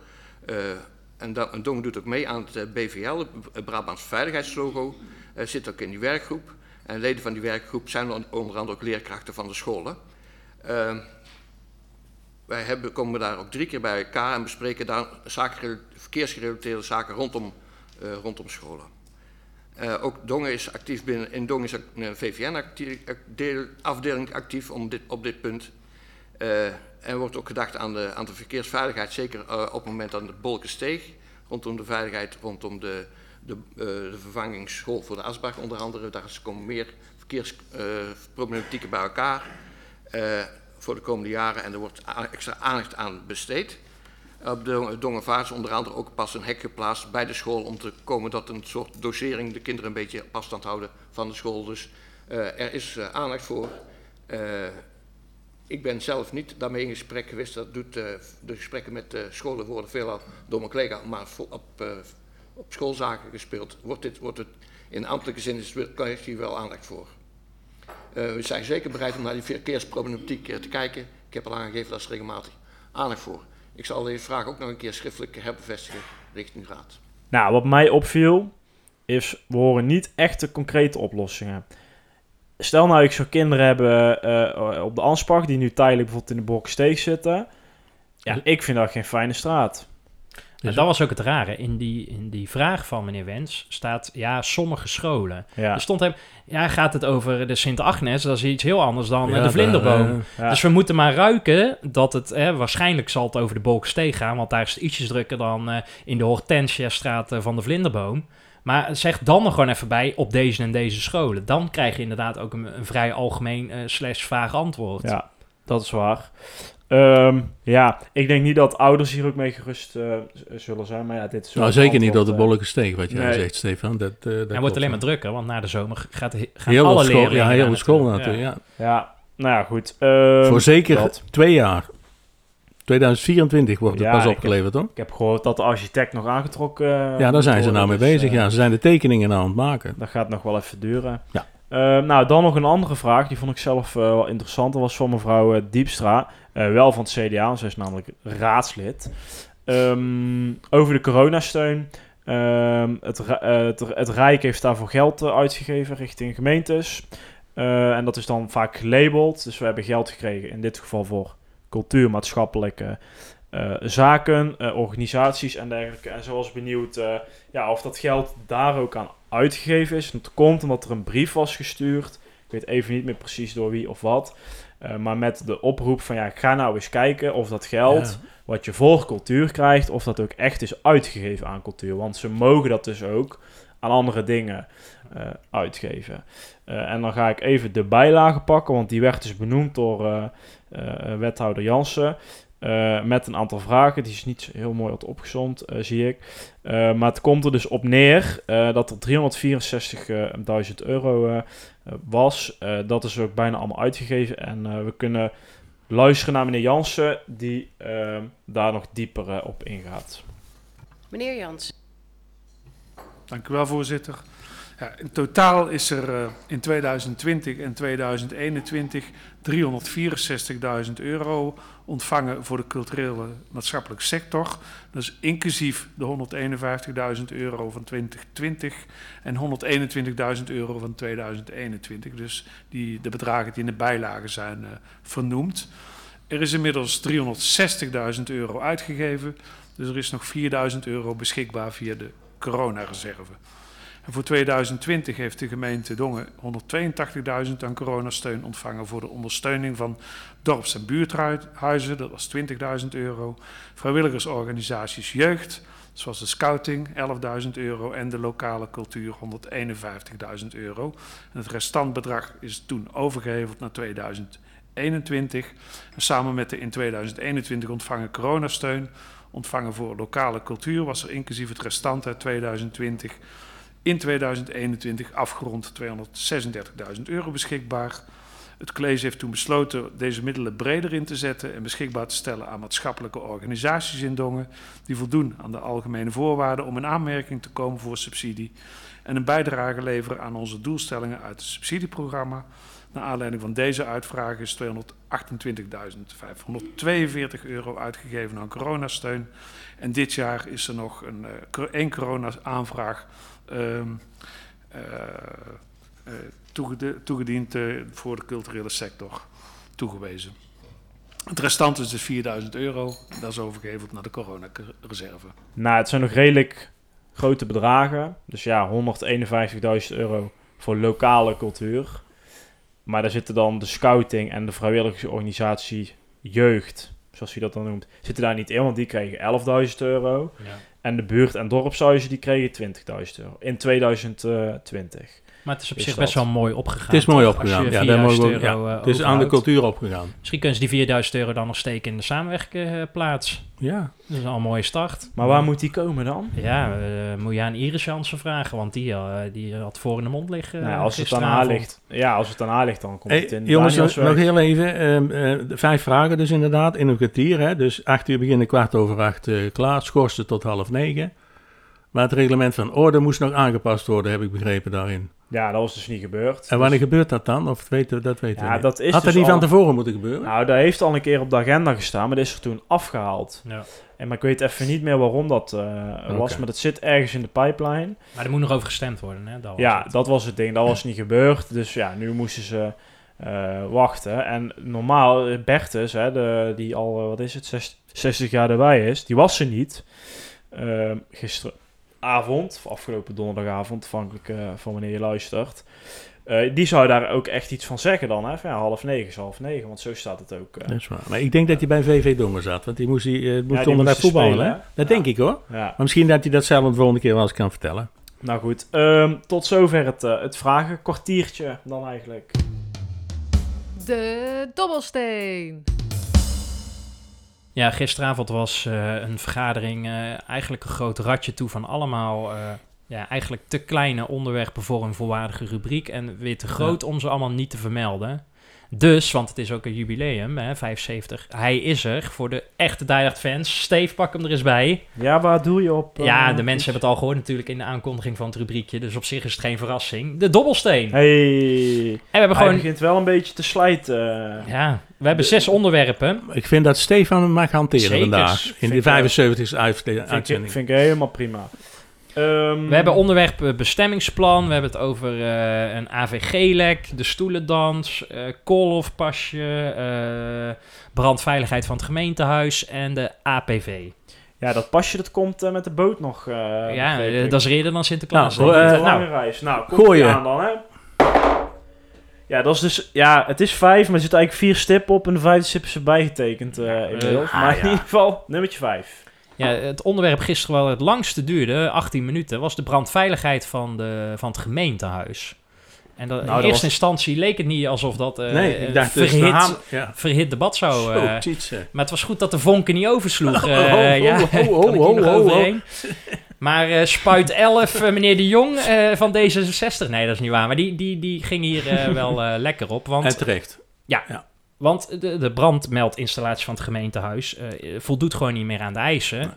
Speaker 2: en, da- en Dong doet ook mee aan het BVL, het Brabants Veiligheidslogo. zit ook in die werkgroep. En leden van die werkgroep zijn onder andere ook leerkrachten van de scholen. Uh, wij hebben, komen daar ook drie keer bij elkaar en bespreken daar zaken, verkeersgerelateerde zaken rondom, uh, rondom scholen. Uh, ook Dongen is actief binnen, in Dongen is een VVN-afdeling actief om dit, op dit punt. Er wordt ook gedacht aan de, aan de verkeersveiligheid, zeker op het moment dat de bolken steeg. Rondom de veiligheid, rondom de, de, uh, de vervangingsschool voor de Asbach onder andere. Daar komen meer verkeersproblematieken bij elkaar voor de komende jaren en er wordt extra aandacht aan besteed. Op de Dongevaars onder andere ook pas een hek geplaatst bij de school om te komen dat een soort dosering de kinderen een beetje afstand houden van de school. Dus er is aandacht voor. Ik ben zelf niet daarmee in gesprek geweest. Dat doet de gesprekken met de scholen worden veelal door mijn collega, maar op, op schoolzaken gespeeld. Wordt, dit, wordt het in ambtelijke zin is, er hier wel aandacht voor. we zijn zeker bereid om naar die verkeersproblematiek te kijken. Ik heb al aangegeven dat is regelmatig aandacht voor. Ik zal deze vraag ook nog een keer schriftelijk herbevestigen richting raad.
Speaker 6: Nou, wat mij opviel is, we horen niet echte concrete oplossingen. Stel nou, ik zou kinderen hebben uh, op de Ansbach die nu tijdelijk bijvoorbeeld in de Boksteeg zitten. Ja, ik vind dat geen fijne straat.
Speaker 4: Dus dat was ook het rare. In die, in die vraag van meneer Wens staat, ja, sommige scholen.
Speaker 6: Ja.
Speaker 4: Er stond hem, ja, gaat het over de Sint-Agnes? Dat is iets heel anders dan ja, de vlinderboom.
Speaker 6: ja.
Speaker 4: Dus we moeten maar ruiken dat het, hè, waarschijnlijk zal het over de Bolksteeg gaan, want daar is het ietsjes drukker dan uh, in de Hortensia-straat van de vlinderboom. Maar zeg dan nog gewoon even bij op deze en deze scholen. Dan krijg je inderdaad ook een, een vrij algemeen uh, slash vaag antwoord.
Speaker 6: Ja, dat is waar. Um, ja, ik denk niet dat ouders hier ook mee gerust uh, zullen zijn. Maar ja, dit is
Speaker 5: nou, zeker niet door de bolletjes steeg, wat jij nee. zegt, Stefan. Dat, uh, dat
Speaker 4: Hij wordt alleen maar drukker, want na de zomer gaat, gaan heel alle
Speaker 5: school,
Speaker 4: leerlingen...
Speaker 5: Ja, heel de school natuurlijk, ja.
Speaker 6: ja. ja. nou ja, goed. Um,
Speaker 5: Voor zeker dat. twee jaar. 2024 wordt het ja, pas opgeleverd, hoor.
Speaker 6: Ik heb gehoord dat de architect nog aangetrokken... Uh,
Speaker 5: ja, daar zijn ze nou mee dus, bezig, ja. Ze zijn de tekeningen nou aan het maken.
Speaker 6: Dat gaat nog wel even duren.
Speaker 5: Ja.
Speaker 6: Uh, nou, dan nog een andere vraag. Die vond ik zelf uh, wel interessant. Dat was van mevrouw uh, Diepstra. Wel van het CDA. Ze is namelijk raadslid. Um, over de coronasteun. Um, het, het, het, Rijk heeft daarvoor geld uitgegeven richting gemeentes. en dat is dan vaak gelabeld. Dus we hebben geld gekregen. In dit geval voor cultuurmaatschappelijke zaken, organisaties en dergelijke. En zo was benieuwd ja, of dat geld daar ook aan uitgegeven is. Dat komt omdat er een brief was gestuurd. Ik weet even niet meer precies door wie of wat. Uh, maar met de oproep van ja, ga nou eens kijken of dat geld ja. wat je voor cultuur krijgt, of dat ook echt is uitgegeven aan cultuur. Want ze mogen dat dus ook aan andere dingen uh, uitgeven. Uh, en dan ga ik even de bijlage pakken, want die werd dus benoemd door wethouder Jansen. Uh, met een aantal vragen. Die is niet heel mooi wat opgezond, uh, zie ik. Uh, maar het komt er dus op neer dat er 364.000 euro was. dat is ook bijna allemaal uitgegeven. En we kunnen luisteren naar meneer Jansen, die daar nog dieper op ingaat.
Speaker 8: Meneer Jansen.
Speaker 9: Dank u wel, voorzitter. Ja, in totaal is er uh, in 2020 en 2021 364.000 euro ontvangen voor de culturele maatschappelijke sector. Dat is inclusief de 151.000 euro van 2020 en 121.000 euro van 2021. Dus die, de bedragen die in de bijlagen zijn uh, vernoemd. Er is inmiddels 360.000 euro uitgegeven. Dus er is nog 4.000 euro beschikbaar via de coronareserve. Voor 2020 heeft de gemeente Dongen 182.000 aan coronasteun ontvangen voor de ondersteuning van dorps- en buurthuizen. Dat was 20.000 euro. Vrijwilligersorganisaties jeugd, zoals de scouting, 11.000 euro. En de lokale cultuur, 151.000 euro. Het restantbedrag is toen overgeheveld naar 2021. En samen met de in 2021 ontvangen coronasteun, ontvangen voor lokale cultuur, was er inclusief het restant uit 2020 in 2021 afgerond 236.000 euro beschikbaar. Het college heeft toen besloten deze middelen breder in te zetten en beschikbaar te stellen aan maatschappelijke organisaties in Dongen die voldoen aan de algemene voorwaarden om in aanmerking te komen voor subsidie en een bijdrage leveren aan onze doelstellingen uit het subsidieprogramma. Naar aanleiding van deze uitvraag is 228.542 euro uitgegeven aan coronasteun. En dit jaar is er nog een, uh, één corona-aanvraag toegediend uh, voor de culturele sector toegewezen. Het restant is dus 4000 euro. Dat is overgeheveld naar de coronareserve.
Speaker 6: Nou, het zijn nog redelijk grote bedragen. Dus ja, 151.000 euro voor lokale cultuur. Maar daar zitten dan de scouting en de vrijwilligersorganisatie jeugd, zoals hij dat dan noemt, zitten daar niet in, want die kregen 11.000 euro.
Speaker 4: Ja.
Speaker 6: En de buurt- en dorpshuizen die kregen 20.000 euro in 2020.
Speaker 4: Maar het is op
Speaker 6: Is
Speaker 4: zich
Speaker 6: dat.
Speaker 4: best wel mooi opgegaan.
Speaker 5: Het is mooi opgegaan. Ja, daar
Speaker 4: 4000
Speaker 5: mogen we ja,
Speaker 4: eh,
Speaker 5: het is aan de cultuur opgegaan.
Speaker 4: Misschien kunnen ze die 4000 euro dan nog steken in de samenwerkplaats.
Speaker 5: Ja.
Speaker 4: Dat is al een mooie start.
Speaker 6: Maar waar moet die komen dan?
Speaker 4: Ja, eh, moet je aan Iris Jansen vragen, want die, eh, die had voor in de mond liggen.
Speaker 6: nou,
Speaker 4: eh,
Speaker 6: als het aan haar ligt, ja, als het aan haar ligt, dan komt
Speaker 5: Hey,
Speaker 6: het in
Speaker 5: jongens, nog,
Speaker 6: Danielsweg.
Speaker 5: nog heel even. ehm, eh, vijf vragen dus inderdaad, in een kwartier. Hè? Dus acht uur beginnen, kwart over acht eh, klaar. Schorsen tot half negen. Maar het reglement van orde moest nog aangepast worden, heb ik begrepen daarin.
Speaker 6: Ja, dat was dus niet gebeurd.
Speaker 5: En wanneer
Speaker 6: Dus-
Speaker 5: gebeurt dat dan? Of weten we, dat weten we
Speaker 6: ja,
Speaker 5: niet.
Speaker 6: dat is
Speaker 5: Had dat
Speaker 6: dus
Speaker 5: niet van
Speaker 6: al-
Speaker 5: tevoren moeten gebeuren?
Speaker 6: Nou, dat heeft al een keer op de agenda gestaan, maar dat is er toen afgehaald.
Speaker 4: Ja.
Speaker 6: En, maar ik weet even niet meer waarom dat eh, was, maar dat zit ergens in de pipeline.
Speaker 4: Maar er moet nog over gestemd worden, hè? Dat was
Speaker 6: Ja,
Speaker 4: het.
Speaker 6: dat was het ding. Dat was niet gebeurd. Dus ja, nu moesten ze eh, wachten. En normaal, eh, Bertus, hè, de, die al, wat is het, zes- 60 jaar erbij is, die was er niet. Ehm gisteravond, of afgelopen donderdagavond, afhankelijk eh, van wanneer je luistert. Eh, die zou daar ook echt iets van zeggen dan. Hè? Van, ja, half negen is half negen, want zo staat het ook. eh.
Speaker 5: Dat is waar. Maar ik denk dat hij bij VV Dongen zat, want die moest, die, eh, moest
Speaker 6: die
Speaker 5: onderweg
Speaker 6: moesten
Speaker 5: voetballen.
Speaker 6: spelen,
Speaker 5: hè? Dat
Speaker 6: Ja.
Speaker 5: denk ik hoor.
Speaker 6: ja.
Speaker 5: Maar misschien dat hij dat zelf de volgende keer wel eens kan vertellen.
Speaker 6: Nou goed, ehm, tot zover het, eh, het vragenkwartiertje dan eigenlijk.
Speaker 1: De dobbelsteen.
Speaker 4: Ja, gisteravond was eh, een vergadering eh, eigenlijk een groot ratje toe van allemaal... eh, ja, eigenlijk te kleine onderwerpen voor een volwaardige rubriek. En weer te groot om ze allemaal niet te vermelden. Dus, want het is ook een jubileum, hè, 75. Hij is er voor de echte Hard fans. Steve, pak hem er eens bij.
Speaker 6: Ja, waar doe je op? eh,
Speaker 4: ja, de mensen hebben het al gehoord natuurlijk in de aankondiging van het rubriekje. Dus op zich is het geen verrassing. De dobbelsteen.
Speaker 6: Hey,
Speaker 4: En we hebben
Speaker 6: hij
Speaker 4: gewoon...
Speaker 6: begint wel een beetje te slijten.
Speaker 4: Ja, we hebben zes onderwerpen.
Speaker 5: Ik vind dat Stefan hem mag hanteren vandaag. In
Speaker 6: ik
Speaker 5: die
Speaker 6: wel.
Speaker 5: 75 uitste-
Speaker 6: Vind ik,
Speaker 5: uitzending.
Speaker 6: vind ik helemaal prima. Ehm,
Speaker 4: We hebben onderwerp eh, bestemmingsplan. We hebben het over eh, een AVG-lek, de stoelendans, eh koolhofpasje, eh, brandveiligheid van het gemeentehuis en de APV.
Speaker 6: Ja, dat pasje dat komt met de boot nog. eh,
Speaker 4: ja, dat is eerder dan Sinterklaas.
Speaker 5: Nou,
Speaker 6: Een lange reis. Nou,
Speaker 5: gooien.
Speaker 6: ie aan dan, hè. Ja, dat is dus... Ja, het is vijf, maar er zitten eigenlijk vier stippen op en de vijfde stip is erbij getekend eh inmiddels.
Speaker 4: ah,
Speaker 6: maar in
Speaker 4: ja.
Speaker 6: ieder geval, nummertje vijf.
Speaker 4: Ja, het onderwerp gisteren wel het langste duurde, 18 minuten, was de brandveiligheid van, de, van het gemeentehuis. En dat,
Speaker 6: Nou,
Speaker 4: in eerste
Speaker 6: was-
Speaker 4: instantie leek het niet alsof dat eh,
Speaker 5: nee,
Speaker 4: een
Speaker 5: ik dacht dus
Speaker 4: verhit,
Speaker 5: ja.
Speaker 4: debat zou...
Speaker 5: Zo, tjitse.
Speaker 4: Maar het was goed dat de vonken niet oversloeg.
Speaker 5: Oh,
Speaker 4: eh,
Speaker 5: oh,
Speaker 4: ja, overheen. Maar eh, Spuit 11, eh, meneer de Jong van D66, nee dat is niet waar, maar die, die, die ging hier wel lekker op. Want,
Speaker 5: En terecht.
Speaker 4: Want de, de brandmeldinstallatie van het gemeentehuis eh, voldoet gewoon niet meer aan de eisen.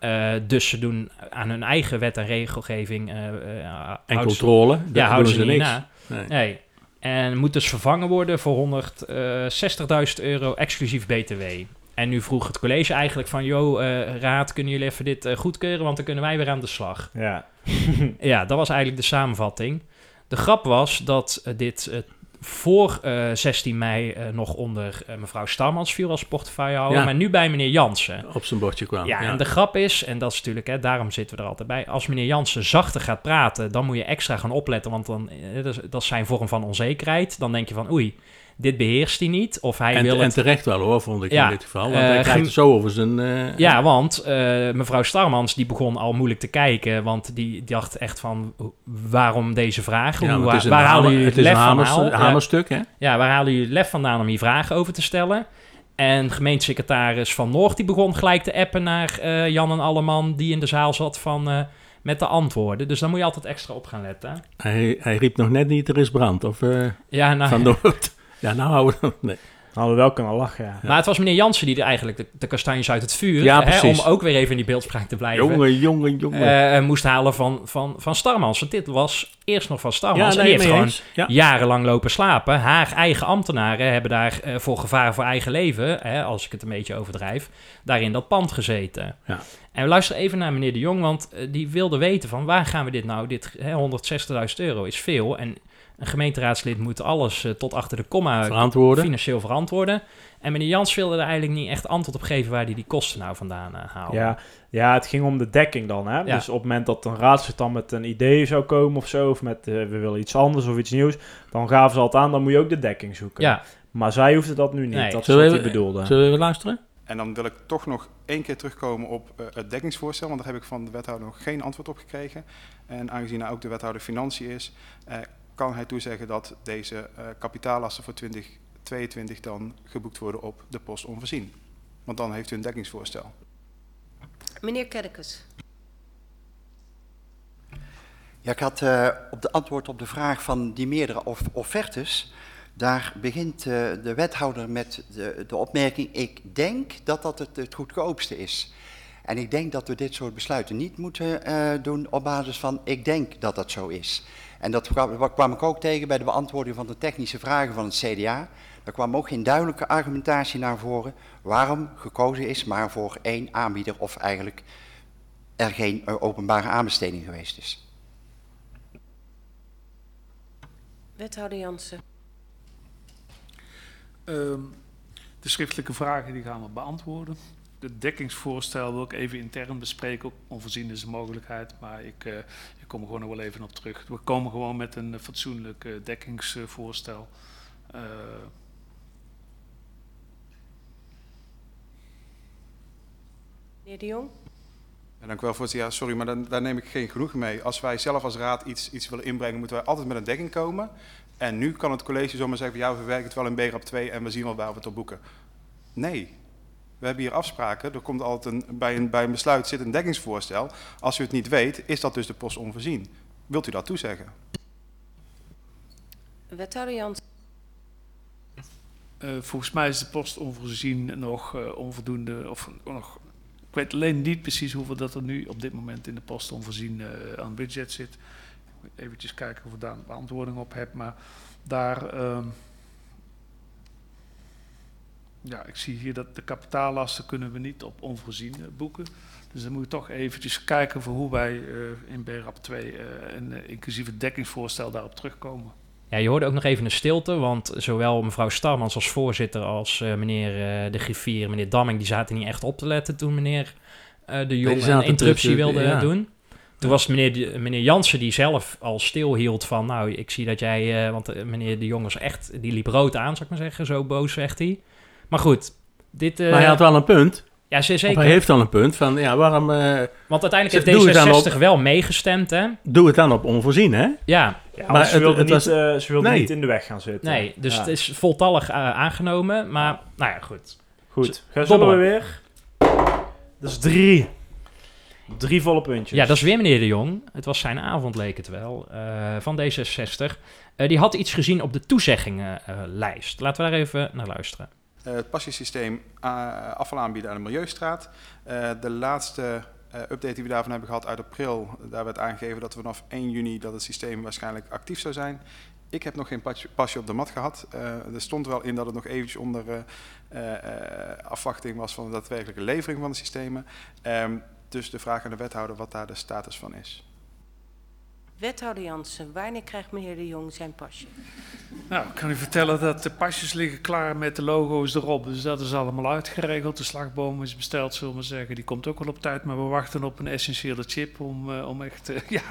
Speaker 4: Eh, dus ze doen aan hun eigen wet en regelgeving... eh,
Speaker 5: En
Speaker 4: houden ze-
Speaker 5: controle.
Speaker 4: Ja,
Speaker 5: daar
Speaker 4: houden
Speaker 5: doen
Speaker 4: ze niet
Speaker 5: niks.
Speaker 4: na.
Speaker 5: Nee.
Speaker 4: Nee. En moet dus vervangen worden voor 160.000 euro exclusief BTW. En nu vroeg het college eigenlijk van... Yo, eh, raad, kunnen jullie even dit goedkeuren? Want dan kunnen wij weer aan de slag.
Speaker 6: Ja.
Speaker 4: Ja, dat was eigenlijk de samenvatting. De grap was dat dit voor eh, 16 mei eh, nog onder eh, mevrouw Starmans viel als portefeuillehouder.
Speaker 5: Ja.
Speaker 4: Maar nu bij meneer Jansen.
Speaker 5: Op zijn bordje kwam.
Speaker 4: Ja, en de grap is, en dat is natuurlijk, hè, daarom zitten we er altijd bij. Als meneer Jansen zachter gaat praten, dan moet je extra gaan opletten, want dan, eh, dat, is, dat is zijn vorm van onzekerheid. Dan denk je van, oei, dit beheerst hij niet. Of hij
Speaker 5: en,
Speaker 4: wil
Speaker 5: en
Speaker 4: het.
Speaker 5: terecht wel hoor, vond ik
Speaker 4: Ja,
Speaker 5: in dit geval. Want
Speaker 4: eh,
Speaker 5: hij krijgt zo over zijn... eh,
Speaker 4: Ja, want eh, mevrouw Starmans die begon al moeilijk te kijken, want die dacht echt van, waarom deze vraag?
Speaker 5: ja,
Speaker 4: Hoe, waar halen jullie
Speaker 5: het
Speaker 4: het
Speaker 5: is een
Speaker 4: lef
Speaker 5: hamers-
Speaker 4: vandaan? Ja.
Speaker 5: hamerstuk, hè?
Speaker 4: Ja, waar halen jullie het lef vandaan om hier vragen over te stellen? En gemeentesecretaris Van Noord die begon gelijk te appen naar Jan en Alleman die in de zaal zat van, met de antwoorden. Dus daar moet je altijd extra op gaan letten.
Speaker 5: Hij, hij riep nog net niet, er is brand. Of eh,
Speaker 4: Ja, nou,
Speaker 5: van Noord. Ja, nou houden we... Nee.
Speaker 6: Hadden we wel kunnen lachen, ja.
Speaker 4: maar het was meneer Jansen die er eigenlijk de, de kastanjes uit het vuur,
Speaker 5: Ja,
Speaker 4: hè, om ook weer even in die beeldspraak te blijven,
Speaker 5: Jongen, jongen, jongen.
Speaker 4: eh, moest halen van, van, van Starmans. Want dit was eerst nog van Starmans.
Speaker 5: ja,
Speaker 4: en die heeft gewoon.
Speaker 5: Ja.
Speaker 4: jarenlang lopen slapen. Haar eigen ambtenaren hebben daar eh, voor gevaar voor eigen leven, hè, als ik het een beetje overdrijf, daar in dat pand gezeten.
Speaker 5: Ja.
Speaker 4: En we luisteren even naar meneer de Jong, want eh, die wilde weten van waar gaan we dit nou? Dit hè, 160.000 euro is veel en een gemeenteraadslid moet alles eh, tot achter de komma
Speaker 5: Verantwoorden.
Speaker 4: financieel verantwoorden. En meneer Jans wilde er eigenlijk niet echt antwoord op geven waar hij die kosten nou vandaan uh, haalde.
Speaker 6: Ja, ja, het ging om de dekking dan. Hè?
Speaker 4: Ja.
Speaker 6: Dus op het moment dat een raadslid dan met een idee zou komen of zo, of met eh, we willen iets anders of iets nieuws, dan gaven ze altijd aan, dan moet je ook de dekking zoeken.
Speaker 4: ja.
Speaker 6: Maar zij hoefde dat nu niet.
Speaker 4: Nee.
Speaker 6: Dat is
Speaker 5: Zullen
Speaker 6: wat
Speaker 5: we
Speaker 6: hij bedoelde.
Speaker 5: Zullen we even luisteren?
Speaker 10: En dan wil ik toch nog één keer terugkomen op eh, het dekkingsvoorstel, want daar heb ik van de wethouder nog geen antwoord op gekregen. En aangezien hij ook de wethouder Financiën is, eh, kan hij toezeggen dat deze eh, kapitaallasten voor 2022 dan geboekt worden op de post onvoorzien. Want dan heeft u een dekkingsvoorstel.
Speaker 8: Meneer Kerkes.
Speaker 11: Ja, ik had eh, op de antwoord op de vraag van die meerdere of offertes. Daar begint eh, de wethouder met de, de opmerking: Ik denk dat dat het, het goedkoopste is. En ik denk dat we dit soort besluiten niet moeten eh, doen op basis van: Ik denk dat dat zo is. En dat kwam, kwam ik ook tegen bij de beantwoording van de technische vragen van het CDA. Daar kwam ook geen duidelijke argumentatie naar voren waarom gekozen is maar voor één aanbieder of eigenlijk er geen eh, openbare aanbesteding geweest is.
Speaker 8: Wethouder Jansen.
Speaker 9: Ehm, de schriftelijke vragen die gaan we beantwoorden. Het dekkingsvoorstel wil ik even intern bespreken. Onvoorzien is een mogelijkheid, maar ik, eh, ik kom er gewoon nog wel even op terug. We komen gewoon met een fatsoenlijk eh, dekkingsvoorstel. Eh,
Speaker 8: Meneer de Jong.
Speaker 10: En dank u wel, voorzitter. Ja, sorry, maar dan, daar neem ik geen genoegen mee. Als wij zelf als raad iets, iets willen inbrengen, moeten wij altijd met een dekking komen. En nu kan het college zomaar zeggen, ja, we verwerken het wel in BRAP 2 en we zien wel waar we het op boeken. Nee. We hebben hier afspraken. Er komt altijd een, bij, een, bij een besluit zit een dekkingsvoorstel. Als u het niet weet, is dat dus de post onvoorzien. Wilt u dat toezeggen?
Speaker 8: Wethouder Jansen.
Speaker 9: eh, volgens mij is de post onvoorzien nog eh, onvoldoende. Of nog, ik weet alleen niet precies hoeveel dat er nu op dit moment in de post onvoorzien eh, aan budget zit. Even kijken of ik daar een beantwoording op heb. Maar daar. ehm, ja, ik zie hier dat de kapitaallasten kunnen we niet op onvoorzien eh, boeken. Dus dan moet je toch eventjes kijken voor hoe wij eh, in BRAP 2 eh, en eh, inclusief het dekkingsvoorstel daarop terugkomen.
Speaker 4: Ja, je hoorde ook nog even een stilte, want zowel mevrouw Starmans als voorzitter als eh, meneer eh, de griffier, meneer Damming, die zaten niet echt op te letten toen meneer eh, de Jong een interruptie wilde
Speaker 5: ja.
Speaker 4: doen. Toen was meneer, de- meneer Jansen die zelf al stilhield van, nou, ik zie dat jij, eh, want meneer de Jong was echt, die liep rood aan, zou ik maar zeggen, zo boos zegt hij. Maar goed, dit... eh,
Speaker 5: maar hij had wel een punt.
Speaker 4: ja,
Speaker 5: Of
Speaker 4: zeker.
Speaker 5: hij heeft al een punt van, ja, waarom... eh,
Speaker 4: Want uiteindelijk heeft
Speaker 5: doe het dan
Speaker 4: D66 wel meegestemd, hè?
Speaker 5: doe het dan op onvoorzien, hè?
Speaker 4: Ja,
Speaker 6: Ja,
Speaker 5: Maar
Speaker 6: ze wilde,
Speaker 5: het
Speaker 6: niet,
Speaker 5: was-
Speaker 6: eh, ze wilde
Speaker 5: Nee.
Speaker 6: niet in de weg gaan zitten.
Speaker 4: nee, dus
Speaker 6: Ja.
Speaker 4: het is voltallig eh, aangenomen, maar nou ja, goed.
Speaker 6: Goed, gaan zullen we weer? Dat is drie. Drie volle puntjes.
Speaker 4: Ja, dat is weer meneer de Jong. Het was zijn avond, leek het wel, eh, van D66. Eh, die had iets gezien op de toezeggingenlijst. Laten we daar even naar luisteren.
Speaker 10: Eh, het passiesysteem eh, afval aanbieden aan de Milieustraat. Eh, de laatste update die we daarvan hebben gehad uit april, daar werd aangegeven dat we vanaf 1 juni dat het systeem waarschijnlijk actief zou zijn. Ik heb nog geen pasje, op de mat gehad. Eh, er stond wel in dat het nog eventjes onder afwachting was van de daadwerkelijke levering van de systemen. Ehm, dus de vraag aan de wethouder wat daar de status van is.
Speaker 8: Wethouder Jansen, wanneer krijgt meneer de Jong zijn pasje?
Speaker 9: Nou, ik kan u vertellen dat de pasjes liggen klaar met de logo's erop. Dus dat is allemaal uitgeregeld. De slagboom is besteld, zullen we zeggen. Die komt ook wel op tijd. Maar we wachten op een essentiële chip om, eh, om echt... eh, ja,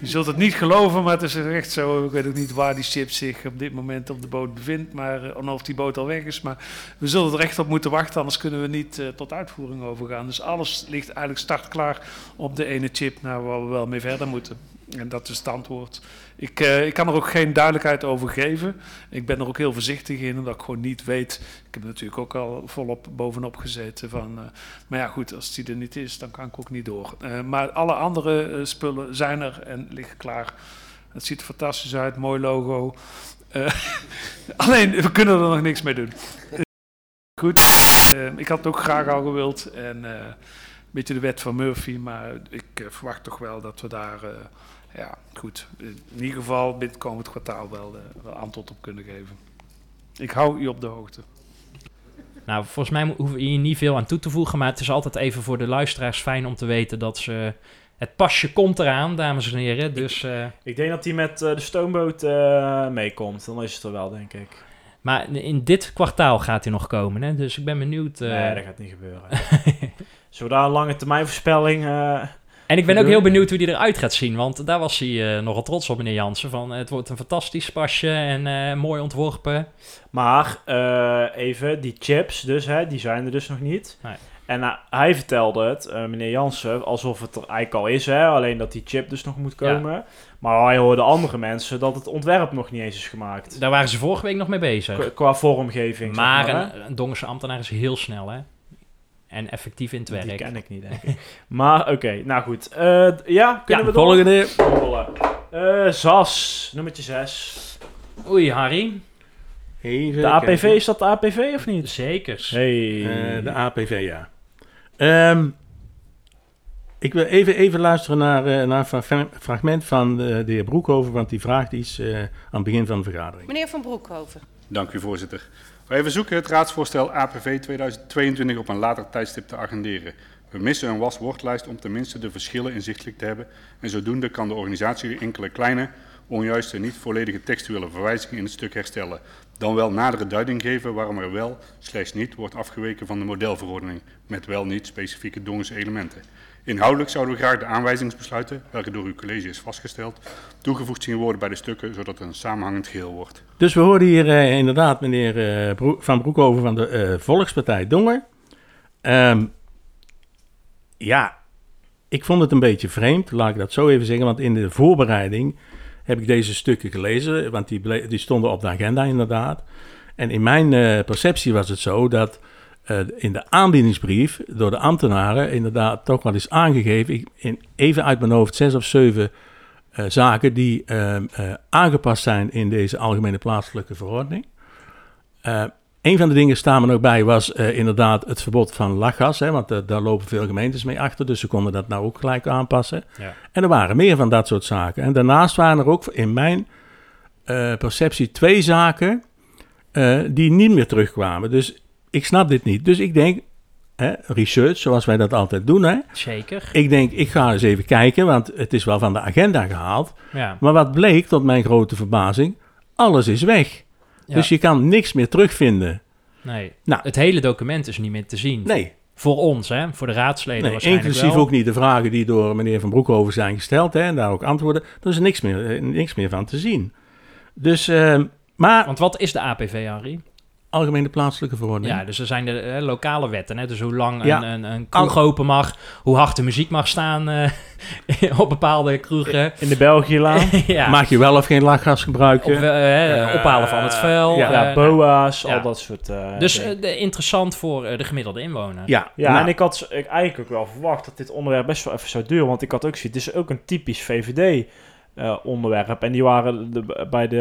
Speaker 9: je zult het niet geloven, maar het is echt zo. Ik weet ook niet waar die chip zich op dit moment op de boot bevindt. Maar, en of die boot al weg is. Maar we zullen er echt op moeten wachten. Anders kunnen we niet tot uitvoering overgaan. Dus alles ligt eigenlijk startklaar op de ene chip. Nou, waar we wel mee verder moeten. En dat is het antwoord. Ik, eh, ik kan er ook geen duidelijkheid over geven. Ik ben er ook heel voorzichtig in, omdat ik gewoon niet weet. Ik heb natuurlijk ook al volop bovenop gezeten. Van, eh, maar ja, goed, als die er niet is, dan kan ik ook niet door. Eh, maar alle andere spullen zijn er en liggen klaar. Het ziet er fantastisch uit, mooi logo. Alleen, we kunnen er nog niks mee doen. Goed, ik had het ook graag al gewild. En een beetje de wet van Murphy, maar ik verwacht toch wel dat we daar... ja, goed. In ieder geval het komend kwartaal wel, eh, wel antwoord op kunnen geven. Ik hou u op de hoogte.
Speaker 4: Nou, volgens mij hoeven we hier niet veel aan toe te voegen, maar het is altijd even voor de luisteraars fijn om te weten dat ze... Het pasje komt eraan, dames en heren, dus... eh,
Speaker 6: Ik denk dat hij met eh, de stoomboot meekomt. Dan is het er wel, denk ik.
Speaker 4: maar in dit kwartaal gaat hij nog komen, hè? Dus ik ben benieuwd...
Speaker 6: nee, dat gaat niet gebeuren. Daar een lange termijn voorspelling...
Speaker 4: En ik ben ook heel benieuwd hoe die eruit gaat zien. Want daar was hij eh, nogal trots op, meneer Jansen. Van, het wordt een fantastisch pasje en eh, mooi ontworpen.
Speaker 6: Maar eh, even, die chips dus, hè, die zijn er dus nog niet.
Speaker 4: Nee.
Speaker 6: En hij vertelde het, meneer Jansen, alsof het er eigenlijk al is, hè, alleen dat die chip dus nog moet komen. Maar hij hoorde andere mensen dat het ontwerp nog niet eens is gemaakt.
Speaker 4: Daar waren ze vorige week nog mee bezig.
Speaker 6: Qua- Qua vormgeving. zeg
Speaker 4: Maar een, een Dongense ambtenaar is heel snel, hè? En effectief in het werk.
Speaker 6: Die ken ik niet, denk ik. maar oké, nou goed. Eh, ja, kunnen
Speaker 5: Ja,
Speaker 6: we door?
Speaker 5: volgende.
Speaker 6: Eh, ZAS, nummertje 6.
Speaker 4: Oei, Harry.
Speaker 5: Even
Speaker 6: De APV,
Speaker 5: kijken.
Speaker 6: is dat de APV of niet?
Speaker 4: Zeker.
Speaker 6: Hey.
Speaker 5: Eh, de APV, ja. Ehm, ik wil even, even luisteren naar, eh, naar een fra- fragment van eh, de heer Broekhoven, want die vraagt iets eh, aan het begin van de vergadering.
Speaker 8: Meneer Van Broekhoven.
Speaker 12: Dank u, voorzitter. Wij verzoeken het raadsvoorstel APV 2022 op een later tijdstip te agenderen. We missen een waswoordlijst om tenminste de verschillen inzichtelijk te hebben en zodoende kan de organisatie enkele kleine, onjuiste, niet volledige textuele verwijzingen in het stuk herstellen. Dan wel nadere duiding geven waarom er wel, slechts niet, wordt afgeweken van de modelverordening, met wel niet specifieke Dongense elementen. Inhoudelijk zouden we graag de aanwijzingsbesluiten, welke door uw college is vastgesteld, toegevoegd zien worden bij de stukken, zodat het een samenhangend geheel wordt.
Speaker 5: Dus we hoorden hier eh, inderdaad meneer eh, Van Broekhoven van de eh, Volkspartij Dongen. Ehm, ja, ik vond het een beetje vreemd, laat ik dat zo even zeggen, want in de voorbereiding heb ik deze stukken gelezen, want die, die stonden op de agenda inderdaad. En in mijn perceptie was het zo dat eh, in de aanbiedingsbrief door de ambtenaren inderdaad toch wel is aangegeven, ik, in, even uit mijn hoofd, zes of zeven eh, zaken die ehm, eh, aangepast zijn in deze algemene plaatselijke verordening. Een van de dingen staan er nog bij was inderdaad het verbod van lachgas, hè, want daar lopen veel gemeentes mee achter, dus ze konden dat nou ook gelijk aanpassen.
Speaker 4: Ja.
Speaker 5: En er waren meer van dat soort zaken. En daarnaast waren er ook in mijn perceptie twee zaken die niet meer terugkwamen. Dus ik snap dit niet. Dus ik denk, hè, research, zoals wij dat altijd doen, hè,
Speaker 4: Zeker.
Speaker 5: ik denk, ik ga eens even kijken, want het is wel van de agenda gehaald.
Speaker 4: Ja.
Speaker 5: Maar wat bleek, tot mijn grote verbazing, alles is weg.
Speaker 4: Ja.
Speaker 5: Dus je kan niks meer terugvinden.
Speaker 4: Nee.
Speaker 5: Nou.
Speaker 4: Het hele document is niet meer te zien.
Speaker 5: Nee,
Speaker 4: Voor ons, hè? Voor de raadsleden
Speaker 5: nee
Speaker 4: waarschijnlijk
Speaker 5: inclusief
Speaker 4: wel.
Speaker 5: ook niet de vragen die door meneer Van Broekhoven zijn gesteld. Hè, en daar ook antwoorden. Er is niks meer, eh, niks meer van te zien. Dus, eh, maar
Speaker 4: Want wat is de APV, Harry?
Speaker 5: Algemene plaatselijke verordening.
Speaker 4: Ja, dus er zijn de eh, lokale wetten. Hè? Dus hoe lang
Speaker 5: Ja.
Speaker 4: een, een, een kroeg open mag, hoe hard de muziek mag staan eh, op bepaalde kroegen.
Speaker 6: In de Belgiëlaan.
Speaker 4: ja.
Speaker 5: Mag je wel of geen lachgas gebruiken?
Speaker 4: Op, eh, ophalen van het vuil.
Speaker 5: ja.
Speaker 6: ja,
Speaker 4: eh,
Speaker 6: boa's,
Speaker 4: ja.
Speaker 6: al dat soort eh,
Speaker 4: Dus de, interessant voor de gemiddelde inwoner.
Speaker 5: ja,
Speaker 6: Ja,
Speaker 5: nou,
Speaker 6: en ik had ik eigenlijk ook wel verwacht dat dit onderwerp best wel even zou duren. Want ik had ook zoiets, het is ook een typisch VVD-onderwerp. en die waren de- bij de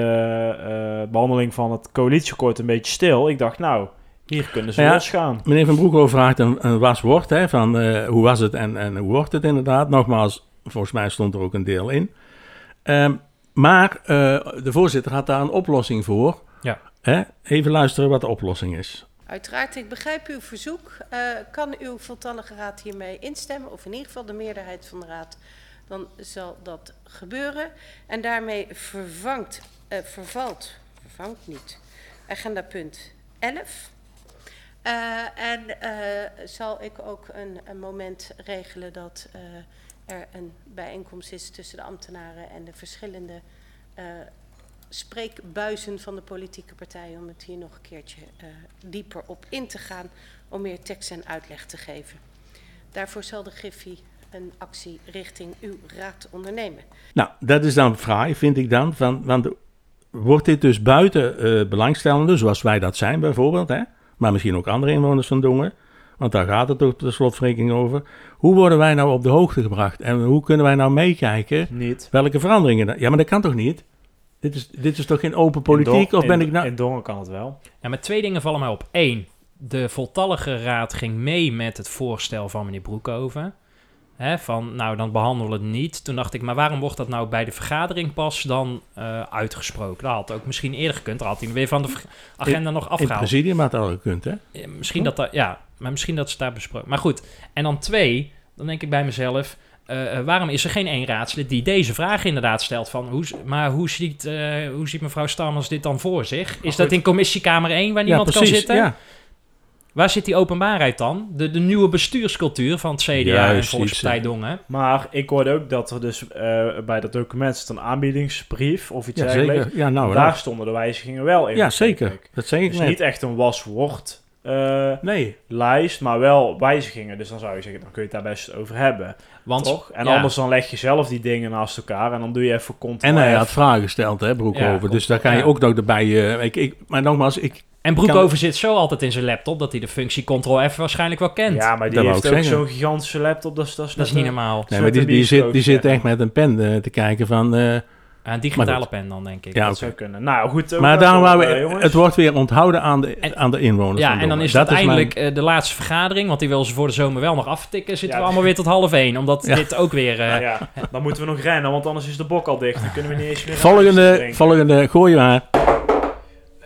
Speaker 6: eh, behandeling van het coalitieakkoord een beetje stil. Ik dacht, nou, hier kunnen ze
Speaker 5: Ja.
Speaker 6: losgaan.
Speaker 5: Meneer Van Broekhoven vraagt een, een waswoord, hè, van eh, hoe was het en, en hoe wordt het inderdaad. Nogmaals, volgens mij stond er ook een deel in. Ehm, maar eh, de voorzitter had daar een oplossing voor.
Speaker 4: Ja.
Speaker 5: Hè? Even luisteren wat de oplossing is.
Speaker 8: Uiteraard, ik begrijp uw verzoek. Eh, kan uw voltallige raad hiermee instemmen, of in ieder geval de meerderheid van de raad, dan zal dat gebeuren. En daarmee vervangt, eh, vervalt, vervangt niet, agenda punt 11. Eh, en eh, zal ik ook een, een moment regelen dat eh, er een bijeenkomst is tussen de ambtenaren en de verschillende spreekbuizen van de politieke partijen om het hier nog een keertje dieper op in te gaan, om meer tekst en uitleg te geven. Daarvoor zal de Griffie een actie richting uw raad ondernemen.
Speaker 5: Nou, dat is dan fraai, vind ik dan. Van, want wordt dit dus buiten eh belangstellenden, zoals wij dat zijn bijvoorbeeld, hè? maar misschien ook andere inwoners van Dongen, want daar gaat het ook de slotverrekening over. Hoe worden wij nou op de hoogte gebracht en hoe kunnen wij nou meekijken
Speaker 6: Niet.
Speaker 5: welke veranderingen... er- Ja, maar dat kan toch niet? Dit is, dit is toch geen open politiek?
Speaker 6: Don-
Speaker 5: of ben
Speaker 6: in-
Speaker 5: ik nou...
Speaker 6: In Dongen kan het wel.
Speaker 4: Ja, met twee dingen vallen mij op. Eén, de voltallige raad ging mee met het voorstel van meneer Broekhoven. Hè, van, nou, dan behandelen we het niet. Toen dacht ik, maar waarom wordt dat nou bij de vergadering pas dan eh, uitgesproken? Dat had ook misschien eerder gekund. Dan had hij weer van de agenda nog
Speaker 5: In het
Speaker 4: afgehaald.
Speaker 5: presidium had dat al gekund, hè?
Speaker 4: Ja, misschien dat dat, ja, maar misschien dat ze daar besproken. Maar goed, en dan twee, dan denk ik bij mezelf, eh, eh, waarom is er geen één raadslid die deze vraag inderdaad stelt van, hoe, maar hoe ziet, hoe ziet mevrouw Stammers dit dan voor zich? Is dat in commissiekamer 1 waar niemand kan zitten?
Speaker 5: Ja.
Speaker 4: Waar zit die openbaarheid dan? De, de nieuwe bestuurscultuur van het CDA en
Speaker 5: Juist,
Speaker 4: Volkspartij
Speaker 5: iets, eh,
Speaker 4: Dongen.
Speaker 6: Maar ik hoorde ook dat er dus eh, bij dat document zit een aanbiedingsbrief of iets
Speaker 5: Ja,
Speaker 6: dergelijks.
Speaker 5: zeker. Ja, nou,
Speaker 6: Daar
Speaker 5: nou.
Speaker 6: stonden de wijzigingen wel in.
Speaker 5: Ja, zeker. Dat zeg ik
Speaker 6: Dus
Speaker 5: net.
Speaker 6: niet echt een waswoord eh,
Speaker 5: Nee.
Speaker 6: lijst, maar wel wijzigingen. Dus dan zou je zeggen, dan kun je het daar best over hebben.
Speaker 4: Want,
Speaker 6: toch? En
Speaker 4: ja.
Speaker 6: anders dan leg je zelf die dingen naast elkaar en dan doe je even controle.
Speaker 5: En hij had vragen gesteld, hè, Broekhoven.
Speaker 4: Ja,
Speaker 5: dus daar kan je
Speaker 4: ja.
Speaker 5: ook nog erbij... eh, ik, ik, maar nogmaals, ik...
Speaker 4: En Broekhoven zit zo altijd in zijn laptop dat hij de functie Ctrl-F waarschijnlijk wel kent.
Speaker 6: Ja, maar die
Speaker 5: Dat
Speaker 6: heeft ook
Speaker 5: zeggen.
Speaker 6: zo'n gigantische laptop. Dat is, dat is,
Speaker 4: dat is
Speaker 6: net
Speaker 4: niet normaal.
Speaker 5: Nee, maar die, die, zit, die zit echt met een pen eh, te kijken van... eh,
Speaker 4: Een digitale pen dan, denk ik.
Speaker 5: Ja,
Speaker 6: Dat zou kunnen. Nou goed.
Speaker 5: Maar daarom
Speaker 6: eh,
Speaker 5: we, het wordt weer onthouden aan de, aan de inwoners.
Speaker 4: Ja, en dan is dat,
Speaker 5: mijn-
Speaker 4: eindelijk eh, de laatste vergadering, want die wil ze voor de zomer wel nog aftikken. Zitten
Speaker 6: Ja,
Speaker 4: we allemaal weer tot half één, omdat
Speaker 5: Ja.
Speaker 4: dit ook weer... eh,
Speaker 6: Nou ja, dan moeten we nog rennen, want anders is de bok al dicht. Dan kunnen we niet eens meer...
Speaker 5: Volgende, volgende, gooi je maar.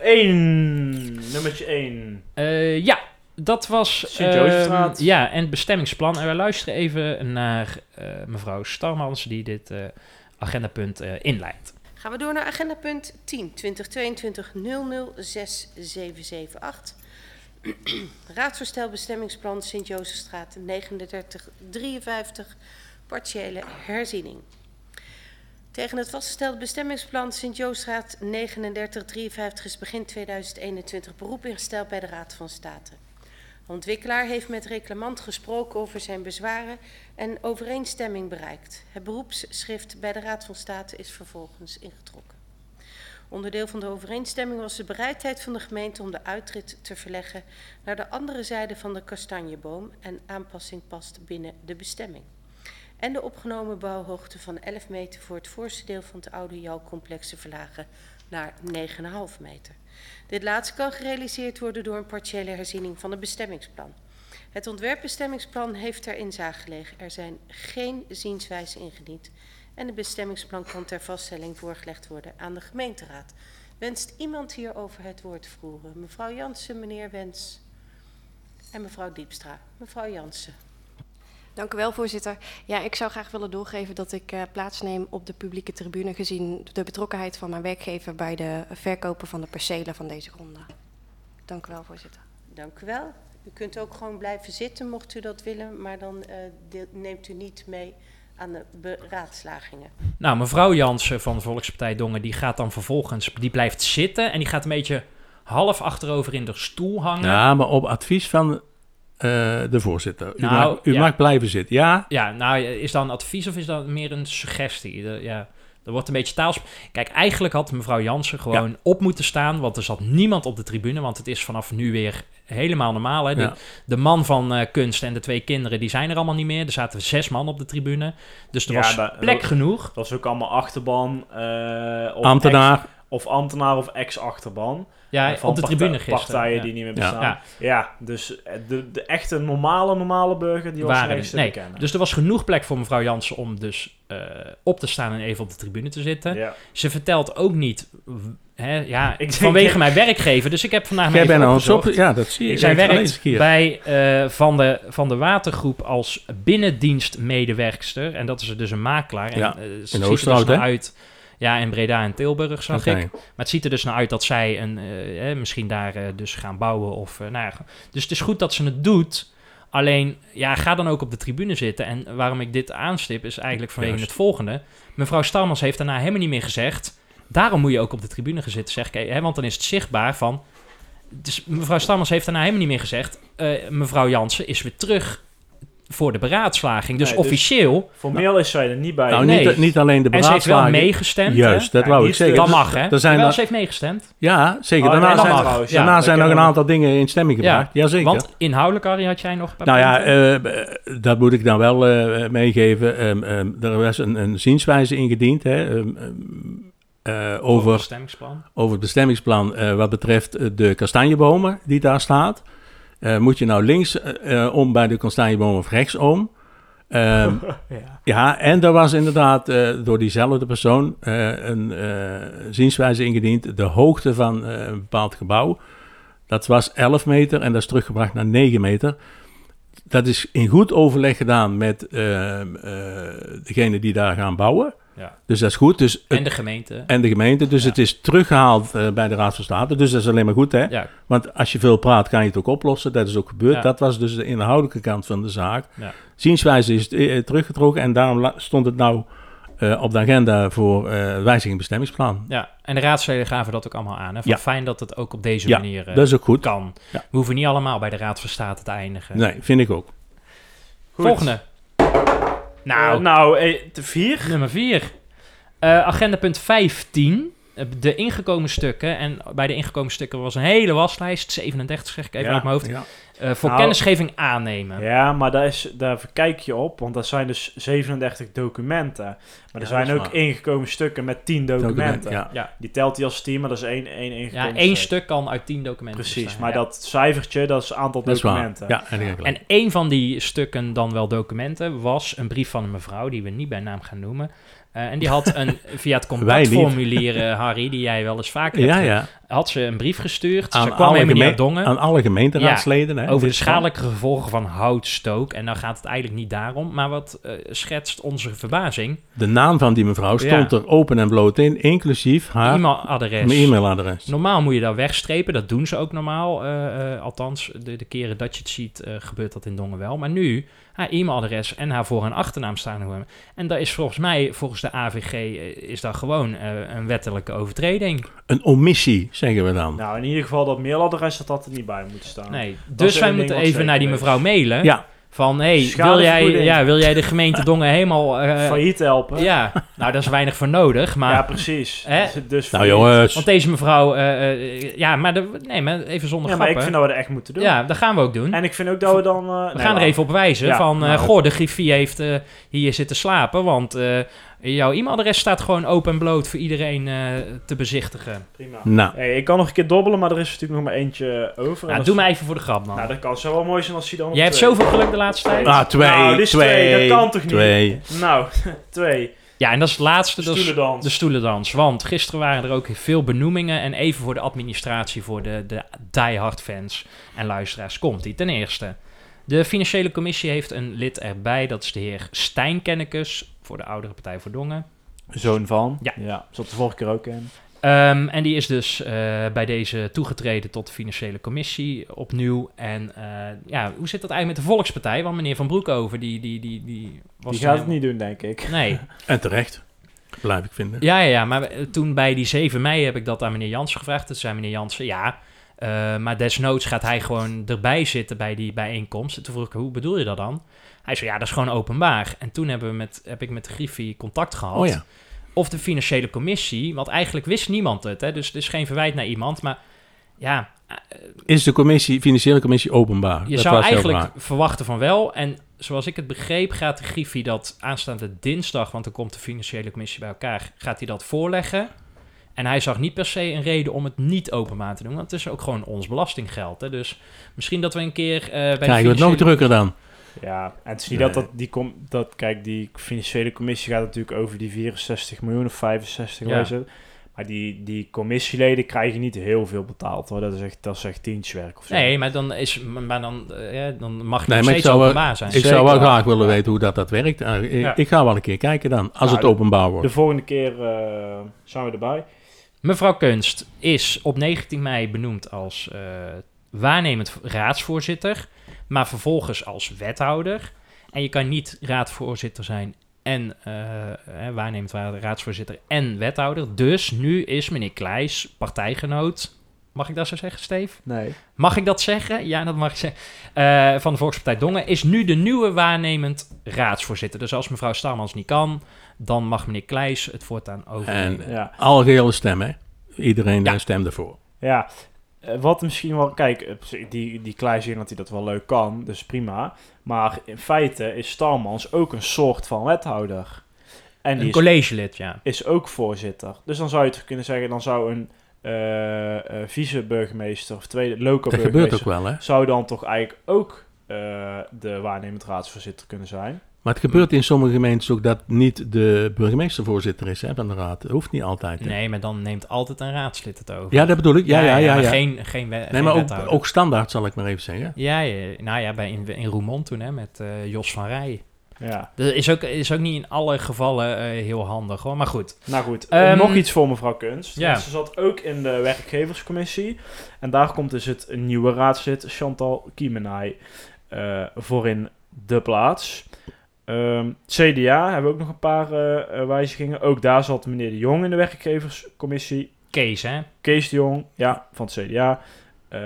Speaker 6: Eén. Nummertje één.
Speaker 4: Eh, ja, dat was... Ehm, ja, en het bestemmingsplan. En we luisteren even naar eh, mevrouw Starmans, die dit eh, agendapunt eh, inleidt.
Speaker 8: Gaan we door naar agenda punt 10, 2022 006778. Raadsvoorstel bestemmingsplan Sint-Jozefstraat 3953, partiële herziening. Tegen het vastgestelde bestemmingsplan Sint-Jozefstraat 3953 is begin 2021 beroep ingesteld bij de Raad van State. De ontwikkelaar heeft met reclamant gesproken over zijn bezwaren en overeenstemming bereikt. Het beroepsschrift bij de Raad van State is vervolgens ingetrokken. Onderdeel van de overeenstemming was de bereidheid van de gemeente om de uitrit te verleggen naar de andere zijde van de kastanjeboom en aanpassing past binnen de bestemming. En de opgenomen bouwhoogte van 11 meter voor het voorste deel van het oude jouwcomplex te verlagen naar 9,5 meter. Dit laatste kan gerealiseerd worden door een partiële herziening van het bestemmingsplan. Het ontwerpbestemmingsplan heeft ter inzage gelegen. Er zijn geen zienswijzen ingediend en het bestemmingsplan kan ter vaststelling voorgelegd worden aan de gemeenteraad. Wenst iemand hierover het woord voeren? Mevrouw Jansen, meneer Wens en mevrouw Diepstra. Mevrouw Jansen.
Speaker 13: Dank u wel, voorzitter. Ja, ik zou graag willen doorgeven dat ik uh, plaatsneem op de publieke tribune gezien de betrokkenheid van mijn werkgever bij de verkopen van de percelen van deze gronden. Dank u wel, voorzitter.
Speaker 8: Dank u wel. U kunt ook gewoon blijven zitten mocht u dat willen, maar dan uh, de, neemt u niet mee aan de beraadslagingen.
Speaker 4: Nou, mevrouw Jansen van de Volkspartij Dongen, die gaat dan vervolgens, die blijft zitten en die gaat een beetje half achterover in de stoel hangen.
Speaker 5: Ja, maar op advies van uh, de voorzitter. U,
Speaker 4: Nou,
Speaker 5: mag, u
Speaker 4: ja.
Speaker 5: mag blijven zitten, ja?
Speaker 4: Ja, nou, is dat een advies of is dat meer een suggestie? De, ja, er wordt een beetje taals... Kijk, eigenlijk had mevrouw Jansen gewoon ja. op moeten staan, want er zat niemand op de tribune, want het is vanaf nu weer helemaal normaal. Hè? De,
Speaker 5: Ja.
Speaker 4: de man van uh, kunst en de twee kinderen, die zijn er allemaal niet meer. Er zaten zes man op de tribune, dus er
Speaker 6: Ja,
Speaker 4: was
Speaker 6: dat-
Speaker 4: plek
Speaker 6: dat-
Speaker 4: genoeg.
Speaker 6: Dat was ook allemaal achterban. eh, of
Speaker 5: Ambtenaar.
Speaker 6: ex- of ambtenaar of ex-achterban.
Speaker 4: Ja,
Speaker 6: Eh, van
Speaker 4: op de
Speaker 6: partij-
Speaker 4: tribune gisteren.
Speaker 6: Partijen
Speaker 4: ja.
Speaker 6: die niet meer bestaan.
Speaker 4: Ja.
Speaker 6: Ja, dus eh, de, de echte normale, normale burger, die was
Speaker 4: waren er-
Speaker 6: te
Speaker 4: nee.
Speaker 6: bekennen.
Speaker 4: Dus er was genoeg plek voor mevrouw Jansen om dus eh, op te staan en even op de tribune te zitten.
Speaker 6: ja.
Speaker 4: Ze vertelt ook niet, hè, ja,
Speaker 6: Ik denk-
Speaker 4: vanwege mijn werkgever. Dus ik heb vandaag
Speaker 5: Jij bent op... Ja, dat zie je.
Speaker 4: Zij
Speaker 5: Ik ga
Speaker 4: werkt bij eh, van, de, van de watergroep als binnendienstmedewerkster. En dat is dus een makelaar. En,
Speaker 5: Ja,
Speaker 4: eh, ze
Speaker 5: in
Speaker 4: ziet er dus uit. Ja, in Breda en Tilburg zag
Speaker 5: Oké.
Speaker 4: ik. Maar het ziet er dus naar uit dat zij een, eh, eh, misschien daar eh, dus gaan bouwen. Of, nou ja, dus het is goed dat ze het doet. Alleen, ja, ga dan ook op de tribune zitten. En waarom ik dit aanstip is eigenlijk vanwege
Speaker 5: Juist.
Speaker 4: het volgende. Mevrouw Stalmans heeft daarna helemaal niet meer gezegd... Daarom moet je ook op de tribune gaan zitten, zeg ik. Hè, want dan is het zichtbaar van... Dus mevrouw Stammers heeft daarna helemaal niet meer gezegd... mevrouw Jansen is weer terug voor de beraadslaging. Dus
Speaker 6: Nee, dus-
Speaker 4: officieel...
Speaker 6: Formeel is zij er niet bij.
Speaker 5: Nou,
Speaker 4: Nee.
Speaker 5: niet, niet alleen de
Speaker 4: En ze heeft wel
Speaker 5: beraadslaging.
Speaker 4: meegestemd.
Speaker 5: Juist,
Speaker 4: hè?
Speaker 5: dat wou ik zeggen.
Speaker 4: Dat
Speaker 5: Dus
Speaker 4: mag, hè?
Speaker 5: Er zijn dan-
Speaker 4: ze heeft meegestemd.
Speaker 5: Ja, zeker.
Speaker 6: Oh,
Speaker 5: Daarna
Speaker 6: nee,
Speaker 5: zijn,
Speaker 6: mag trouwens, ja.
Speaker 5: daarna zijn nog een
Speaker 6: we.
Speaker 5: aantal dingen in stemming gebracht.
Speaker 4: Ja,
Speaker 5: Jazeker.
Speaker 4: Want inhoudelijk, Harry, had jij nog... een paar
Speaker 5: Nou ja,
Speaker 4: punten?
Speaker 5: eh, b- dat moet ik dan wel eh, meegeven. Ehm, ehm, er was een, een zienswijze ingediend hè, ehm, eh,
Speaker 4: Over het
Speaker 5: over,
Speaker 4: stemmingsplan.
Speaker 5: over het bestemmingsplan eh, wat betreft eh, de kastanjebomen die daar staat. Eh, moet je nou links eh, eh, om bij de kastanjeboom of rechtsom? Ehm,
Speaker 6: Ja.
Speaker 5: ja, en er was inderdaad door diezelfde persoon een zienswijze ingediend. De hoogte van een bepaald gebouw. Dat was 11 meter en dat is teruggebracht naar 9 meter. Dat is in goed overleg gedaan met ehm, eh, degene die daar gaan bouwen.
Speaker 4: Ja.
Speaker 5: Dus dat is goed. Dus
Speaker 4: En de gemeente.
Speaker 5: En de gemeente. Dus
Speaker 4: Ja.
Speaker 5: het is teruggehaald eh, bij de Raad van State. Dus dat is alleen maar goed, hè?
Speaker 4: Ja.
Speaker 5: Want als je veel praat, kan je het ook oplossen. Dat is ook gebeurd.
Speaker 4: Ja.
Speaker 5: Dat was dus de inhoudelijke kant van de zaak.
Speaker 4: Ja.
Speaker 5: Zienswijze is eh, teruggetrokken en daarom stond het nou eh, op de agenda voor eh wijziging bestemmingsplan.
Speaker 4: Ja, en de raadsleden gaven dat ook allemaal aan. Hè? Van
Speaker 5: Ja.
Speaker 4: Fijn dat het ook op deze
Speaker 5: Ja,
Speaker 4: manier eh,
Speaker 5: dat is ook goed.
Speaker 4: kan.
Speaker 5: Ja.
Speaker 4: We hoeven niet allemaal bij de Raad van State te eindigen.
Speaker 5: Nee, vind ik ook.
Speaker 6: Goed.
Speaker 4: Volgende. Nou,
Speaker 6: Eh, nou, eh, vier.
Speaker 4: nummer 4. agenda punt 15. Eh, De ingekomen stukken. En bij de ingekomen stukken was een hele waslijst. 37 zeg ik even
Speaker 6: Ja,
Speaker 4: uit mijn hoofd.
Speaker 5: Ja.
Speaker 4: Eh, voor
Speaker 6: Nou,
Speaker 4: kennisgeving aannemen.
Speaker 6: Ja, maar daar, is, daar kijk je op, want dat zijn dus 37 documenten. Maar er
Speaker 5: Ja,
Speaker 6: zijn ook ingekomen stukken met 10 documenten.
Speaker 5: Document, ja.
Speaker 4: Ja.
Speaker 6: Die telt hij als 10, maar dat is één, één ingekomen
Speaker 4: Ja, één
Speaker 6: stuk.
Speaker 4: stuk kan uit 10 documenten
Speaker 6: Precies,
Speaker 4: bestaan,
Speaker 6: maar
Speaker 4: ja.
Speaker 6: dat cijfertje, dat is het aantal
Speaker 5: Dat is waar.
Speaker 6: documenten.
Speaker 5: Ja, En
Speaker 4: één van die stukken, dan wel documenten, was een brief van een mevrouw die we niet bij naam gaan noemen. Eh, en die had een, via het contactformulier, eh, Harry, die jij wel eens vaker
Speaker 5: ja,
Speaker 4: hebt,
Speaker 5: ja.
Speaker 4: Had ze een brief gestuurd.
Speaker 5: Aan
Speaker 4: ze kwam
Speaker 5: alle,
Speaker 4: Dongen.
Speaker 5: aan alle gemeenteraadsleden. hè,
Speaker 4: over de schadelijke gevolgen van houtstook. En dan gaat het eigenlijk niet daarom. Maar wat eh, schetst onze verbazing?
Speaker 5: De naam van die mevrouw stond
Speaker 4: Ja.
Speaker 5: er open en bloot in, inclusief haar
Speaker 4: E-mailadres.
Speaker 5: e-mailadres.
Speaker 4: Normaal moet je dat wegstrepen. Dat doen ze ook normaal. eh, eh, althans, de, de keren dat je het ziet, gebeurt dat in Dongen wel. Maar nu, haar e-mailadres en haar voor- en achternaam staan er. En dat is volgens mij, volgens de AVG, is dat gewoon een wettelijke overtreding.
Speaker 5: Een omissie, zeggen we dan.
Speaker 6: Nou, in ieder geval dat mailadres dat dat er niet bij moet staan.
Speaker 4: Nee. Dus wij moeten even naar die mevrouw mailen.
Speaker 5: Ja.
Speaker 4: Van, hey, wil jij, ja, wil jij de gemeente Dongen helemaal... eh,
Speaker 6: Failliet helpen.
Speaker 4: ja, nou, daar is weinig voor nodig. Maar
Speaker 6: Ja, precies.
Speaker 4: Hè?
Speaker 6: Dus, dus
Speaker 5: Nou jongens,
Speaker 4: Want deze mevrouw, eh, eh, ja, maar, de, nee, maar even zonder
Speaker 6: Ja, maar ik vind dat we dat echt moeten doen.
Speaker 4: Ja, dat gaan we ook doen.
Speaker 6: En ik vind ook dat we dan... eh,
Speaker 4: we gaan er even op wijzen
Speaker 6: Ja,
Speaker 4: van, eh
Speaker 6: nou.
Speaker 4: goh, de griffier heeft eh, hier zitten slapen, want eh, jouw e-mailadres staat gewoon open en bloot voor iedereen eh, te bezichtigen.
Speaker 6: Prima.
Speaker 5: nou,
Speaker 6: Hey, ik kan nog een keer dobbelen, maar er is natuurlijk nog maar eentje over.
Speaker 4: Nou, doe
Speaker 6: is-
Speaker 4: maar even voor de grap dan.
Speaker 6: Nou, dat kan zo wel mooi zijn als hij dan
Speaker 4: Jij hebt zoveel geluk de laatste tijd.
Speaker 5: ah, twee,
Speaker 6: Nou,
Speaker 5: twee,
Speaker 6: twee, dat kan toch niet?
Speaker 5: twee.
Speaker 6: Nou, twee.
Speaker 4: Ja, en dat is het laatste, dat is
Speaker 6: Stoelendans.
Speaker 4: de stoelendans. Want gisteren waren er ook veel benoemingen en even voor de administratie, voor de, de diehard fans en luisteraars, komt die ten eerste. De financiële commissie heeft een lid erbij, dat is de heer Stijn Kennekes, voor de oudere Partij voor Dongen.
Speaker 6: Zoon van.
Speaker 4: Ja.
Speaker 6: ja. Zat de vorige keer ook in.
Speaker 4: Ehm, en die is dus eh, bij deze toegetreden tot de financiële commissie opnieuw. En eh, ja, hoe zit dat eigenlijk met de Volkspartij? Want meneer Van Broekhoven, die, die, die, die was
Speaker 6: Die gaat het niet doen, denk ik.
Speaker 4: Nee.
Speaker 5: En terecht, blijf ik vinden.
Speaker 4: Ja, ja, ja, maar toen bij die 7 mei heb ik dat aan meneer Jansen gevraagd. Toen zei meneer Jansen, ja, eh, maar desnoods gaat hij gewoon erbij zitten bij die bijeenkomst. En toen vroeg ik, hoe bedoel je dat dan? Hij zei, ja, dat is gewoon openbaar. En toen hebben we met, heb ik met de Griffie contact gehad.
Speaker 5: Oh ja.
Speaker 4: Of de financiële commissie, want eigenlijk wist niemand het. Hè? Dus het is geen verwijt naar iemand, maar ja, eh,
Speaker 5: Is de commissie, financiële commissie openbaar?
Speaker 4: je
Speaker 5: Dat
Speaker 4: zou eigenlijk verwachten van wel. En zoals ik het begreep, gaat de Griffie dat aanstaande dinsdag, want dan komt de financiële commissie bij elkaar, gaat hij dat voorleggen. En hij zag niet per se een reden om het niet openbaar te doen, want het is ook gewoon ons belastinggeld. Hè? Dus misschien dat we een keer eh bij de
Speaker 5: Krijgen we het nog drukker dan?
Speaker 6: Ja, en het is niet
Speaker 5: Nee.
Speaker 6: dat dat die kom, dat kijk die financiële commissie gaat natuurlijk over die 64 miljoen of 65
Speaker 4: Ja.
Speaker 6: Maar die, die commissieleden krijgen niet heel veel betaald hoor. Dat is echt, dat is echt of zo.
Speaker 4: Nee, maar dan, is, maar dan, eh, ja, dan mag je
Speaker 5: Nee,
Speaker 4: nog steeds
Speaker 5: zou,
Speaker 4: openbaar zijn.
Speaker 5: ik zou wel graag willen weten hoe dat, dat werkt. Eh, ik,
Speaker 6: Ja.
Speaker 5: ik ga wel een keer kijken dan, als
Speaker 6: Nou,
Speaker 5: het openbaar wordt.
Speaker 6: De volgende keer eh, zijn we erbij.
Speaker 4: Mevrouw Kunst is op 19 mei benoemd als eh, waarnemend raadsvoorzitter, maar vervolgens als wethouder. En je kan niet raadvoorzitter zijn en eh, hè, waarnemend ra- raadsvoorzitter en wethouder. Dus nu is meneer Kleijs partijgenoot. Mag ik dat zo zeggen, Steve?
Speaker 6: Nee.
Speaker 4: Mag ik dat zeggen? Ja, dat mag ik zeggen. Eh, van de Volkspartij Dongen is nu de nieuwe waarnemend raadsvoorzitter. Dus als mevrouw Starmans niet kan, dan mag meneer Kleijs het voortaan overnemen.
Speaker 5: En
Speaker 6: Ja.
Speaker 5: algehele stem, hè? Iedereen
Speaker 4: Ja.
Speaker 5: eh, stemde voor.
Speaker 6: Ja, wat misschien wel... Kijk, eh, die, die Klein zegt dat hij dat wel leuk kan, dus prima. Maar in feite is Starmans ook een soort van wethouder. En die
Speaker 4: Een collegelid, ja.
Speaker 6: is ook voorzitter. Dus dan zou je toch kunnen zeggen, dan zou een eh, eh, vice-burgemeester of tweede local
Speaker 5: Dat gebeurt
Speaker 6: burgemeester...
Speaker 5: ook wel, hè?
Speaker 6: zou dan toch eigenlijk ook eh, de waarnemend raadsvoorzitter kunnen zijn.
Speaker 5: Maar het gebeurt in sommige gemeentes ook dat niet de burgemeester-voorzitter is hè, van de raad. Dat hoeft niet altijd. hè.
Speaker 4: Nee, maar dan neemt altijd een raadslid het over.
Speaker 5: Ja, dat bedoel ik. Ja, ja, ja.
Speaker 4: maar
Speaker 5: ja.
Speaker 4: geen, geen,
Speaker 5: nee,
Speaker 4: geen
Speaker 5: maar ook, standaard zal ik maar even zeggen.
Speaker 4: Ja, ja, nou ja, bij in, in Roermond toen, hè, met eh, Jos van Rij.
Speaker 6: Ja.
Speaker 4: Dat is ook, is ook niet in alle gevallen eh, heel handig hoor. Maar goed.
Speaker 6: Nou goed,
Speaker 4: Ehm,
Speaker 6: nog iets voor mevrouw Kunst.
Speaker 4: ja.
Speaker 6: Ze zat ook in de werkgeverscommissie. En daar komt dus het nieuwe raadslid Chantal Kiemenay eh, voor in de plaats. Ehm, CDA hebben we ook nog een paar eh, eh, wijzigingen. Ook daar zat meneer De Jong in de werkgeverscommissie.
Speaker 4: Kees hè?
Speaker 6: Kees de Jong, ja, van het CDA. Eh,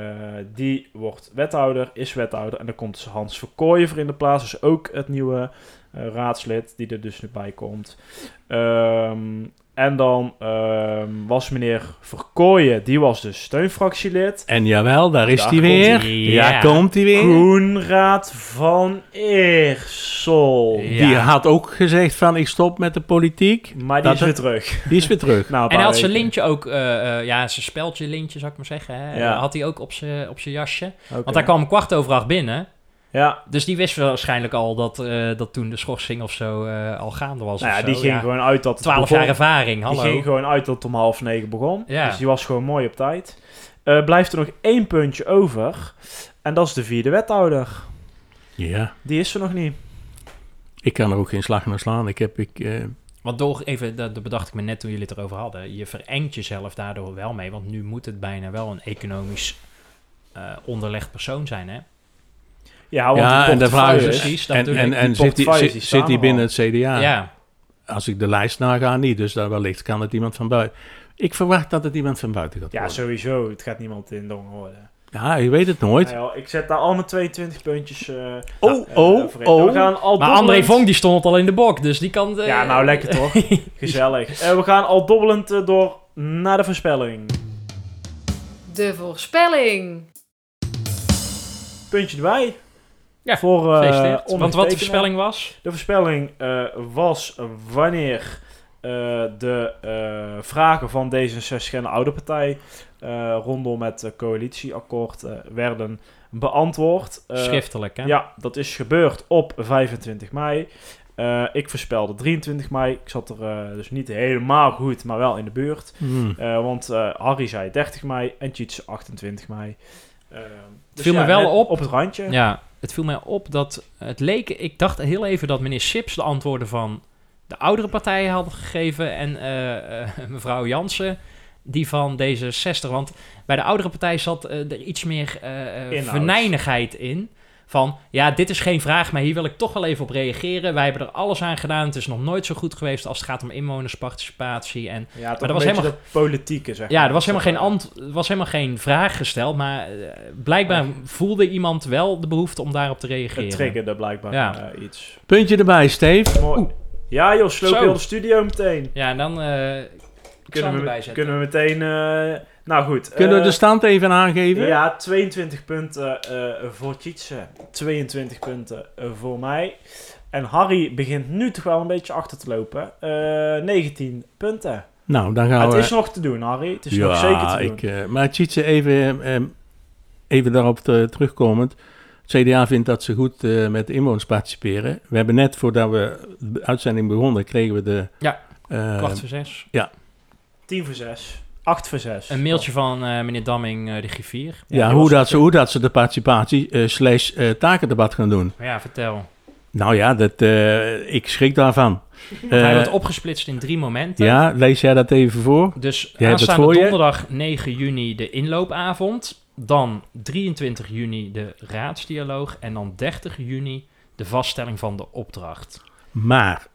Speaker 6: die wordt wethouder, is wethouder. En dan komt Hans Verkooyen voor in de plaats. Dus ook het nieuwe raadslid die er dus nu bij komt. Ehm, en dan ehm, was meneer Verkooyen, die was dus steunfractielid.
Speaker 5: En jawel, daar is hij weer. Ja,
Speaker 6: Ja.
Speaker 5: komt hij weer.
Speaker 6: Koenraad van Eersel.
Speaker 5: Die had ook gezegd van ik stop met de politiek.
Speaker 6: Maar die
Speaker 5: Dat
Speaker 6: is weer
Speaker 5: het-
Speaker 6: terug.
Speaker 5: Die is weer terug.
Speaker 6: Nou,
Speaker 4: En hij had zijn lintje ook, eh, eh, ja, zijn speldje lintje zou ik maar zeggen. Hè?
Speaker 6: Ja.
Speaker 4: Had hij ook op zijn op zijn jasje. Want hij kwam kwart over acht binnen.
Speaker 6: Ja.
Speaker 4: Dus die wist waarschijnlijk al dat, eh, dat toen de schorsing of zo eh, al gaande was.
Speaker 6: Nou ja, die
Speaker 4: zo.
Speaker 6: ging
Speaker 4: Ja.
Speaker 6: gewoon uit dat het
Speaker 4: 12
Speaker 6: begon.
Speaker 4: jaar ervaring, hallo.
Speaker 6: Die ging gewoon uit dat het om half negen begon.
Speaker 4: Ja.
Speaker 6: Dus die was gewoon mooi op tijd. Eh, blijft er nog één puntje over. En dat is de vierde wethouder.
Speaker 5: Ja,
Speaker 6: Die is er nog niet.
Speaker 5: ik kan er ook geen slag naar slaan. Ik heb, ik, eh,
Speaker 4: Want door even, dat, dat bedacht ik me net toen jullie het erover hadden. Je verengt jezelf daardoor wel mee. Want nu moet het bijna wel een economisch eh, onderlegd persoon zijn, hè?
Speaker 6: Ja, want
Speaker 5: ja
Speaker 6: die
Speaker 5: en de vraag is,
Speaker 4: precies,
Speaker 5: en, en,
Speaker 4: ik.
Speaker 5: en
Speaker 6: Die
Speaker 5: zit, die, zit,
Speaker 6: die
Speaker 5: zit die
Speaker 6: staan
Speaker 5: binnen het CDA?
Speaker 4: Ja.
Speaker 5: Als ik de lijst naga, niet. Dus daar wellicht kan het iemand van buiten. Ik verwacht dat het iemand van buiten gaat
Speaker 6: Ja,
Speaker 5: worden.
Speaker 6: sowieso. Het gaat niemand in Dongen worden.
Speaker 5: Ja, je weet het nooit.
Speaker 6: Nou ja, ik zet daar al mijn 22 puntjes eh
Speaker 5: Oh,
Speaker 6: eh,
Speaker 5: oh,
Speaker 6: voor in.
Speaker 5: oh.
Speaker 6: We gaan al
Speaker 4: Maar André die stond al in de bok, dus die kan... eh,
Speaker 6: Ja, nou lekker toch? Gezellig. Eh, we gaan al dobbelend eh, door naar de voorspelling.
Speaker 1: De voorspelling.
Speaker 6: Puntje erbij.
Speaker 4: Ja,
Speaker 6: voor eh.
Speaker 4: Want wat de voorspelling was?
Speaker 6: De voorspelling eh, was wanneer eh, de eh, vragen van D66 en de oude partij eh, rondom het coalitieakkoord eh, werden beantwoord. Eh,
Speaker 4: Schriftelijk, hè?
Speaker 6: Ja, dat is gebeurd op 25 mei. Eh, ik voorspelde 23 mei. Ik zat er dus niet helemaal goed, maar wel in de buurt.
Speaker 5: Hmm.
Speaker 6: Eh, want eh, Harry zei 30 mei en Tjitse 28 mei. Dus
Speaker 4: viel
Speaker 6: ja,
Speaker 4: me wel op.
Speaker 6: Op het randje.
Speaker 4: Ja, het viel mij op dat het leek... Ik dacht heel even dat meneer Sips de antwoorden van de oudere partijen had gegeven... en eh, eh, mevrouw Jansen die van D66. Want bij de oudere partij zat eh, er iets meer
Speaker 6: Inhoud.
Speaker 4: venijnigheid in. Van, ja, dit is geen vraag, maar hier wil ik toch wel even op reageren. Wij hebben er alles aan gedaan. Het is nog nooit zo goed geweest als het gaat om inwonersparticipatie. En,
Speaker 6: Ja,
Speaker 4: maar
Speaker 6: toch
Speaker 4: er
Speaker 6: een
Speaker 4: was helemaal,
Speaker 6: dat politieke, zeg
Speaker 4: ja, er was helemaal, geen
Speaker 6: Dat,
Speaker 4: ant, was helemaal geen vraag gesteld. Maar eh, blijkbaar voelde iemand wel de behoefte om daarop te reageren.
Speaker 6: Het triggerde blijkbaar
Speaker 4: Ja.
Speaker 6: eh, iets.
Speaker 5: Puntje erbij, Steve.
Speaker 6: Mooi. Ja joh, sloop heel de studio meteen.
Speaker 4: Ja, en dan eh
Speaker 6: Kunnen we,
Speaker 4: erbij zetten.
Speaker 6: kunnen we meteen... eh, nou goed.
Speaker 5: Kunnen we
Speaker 6: eh,
Speaker 5: de stand even aangeven?
Speaker 6: Ja, 22 punten eh, voor Tjitse, 22 punten eh, voor mij. En Harry begint nu toch wel een beetje achter te lopen. Eh 19 punten.
Speaker 5: Nou, dan gaan
Speaker 6: het
Speaker 5: we...
Speaker 6: is nog te doen, Harry. Het is nog zeker te doen.
Speaker 5: Ik, eh, maar Tjitse, even, eh, even daarop te- terugkomend. Het CDA vindt dat ze goed eh, met de inwoners participeren. We hebben net voordat we de uitzending begonnen, kregen we de...
Speaker 4: Ja,
Speaker 5: eh,
Speaker 4: kwart voor zes.
Speaker 5: Ja,
Speaker 6: 10 voor 6. 8 voor 6.
Speaker 4: Een mailtje van eh, meneer Damming, eh, de griffier.
Speaker 5: ja, hoe, dat ze, hoe dat ze de participatie eh, slash eh, takendebat gaan doen.
Speaker 4: Ja, vertel.
Speaker 5: Nou ja, dat, eh, ik schrik daarvan.
Speaker 4: Hij
Speaker 5: Eh,
Speaker 4: wordt opgesplitst in drie momenten.
Speaker 5: ja, lees jij dat even voor?
Speaker 4: Dus
Speaker 5: Jij
Speaker 4: aanstaande
Speaker 5: je?
Speaker 4: donderdag 9 juni de inloopavond. Dan 23 juni de raadsdialoog. En dan 30 juni de vaststelling van de opdracht.
Speaker 5: Maar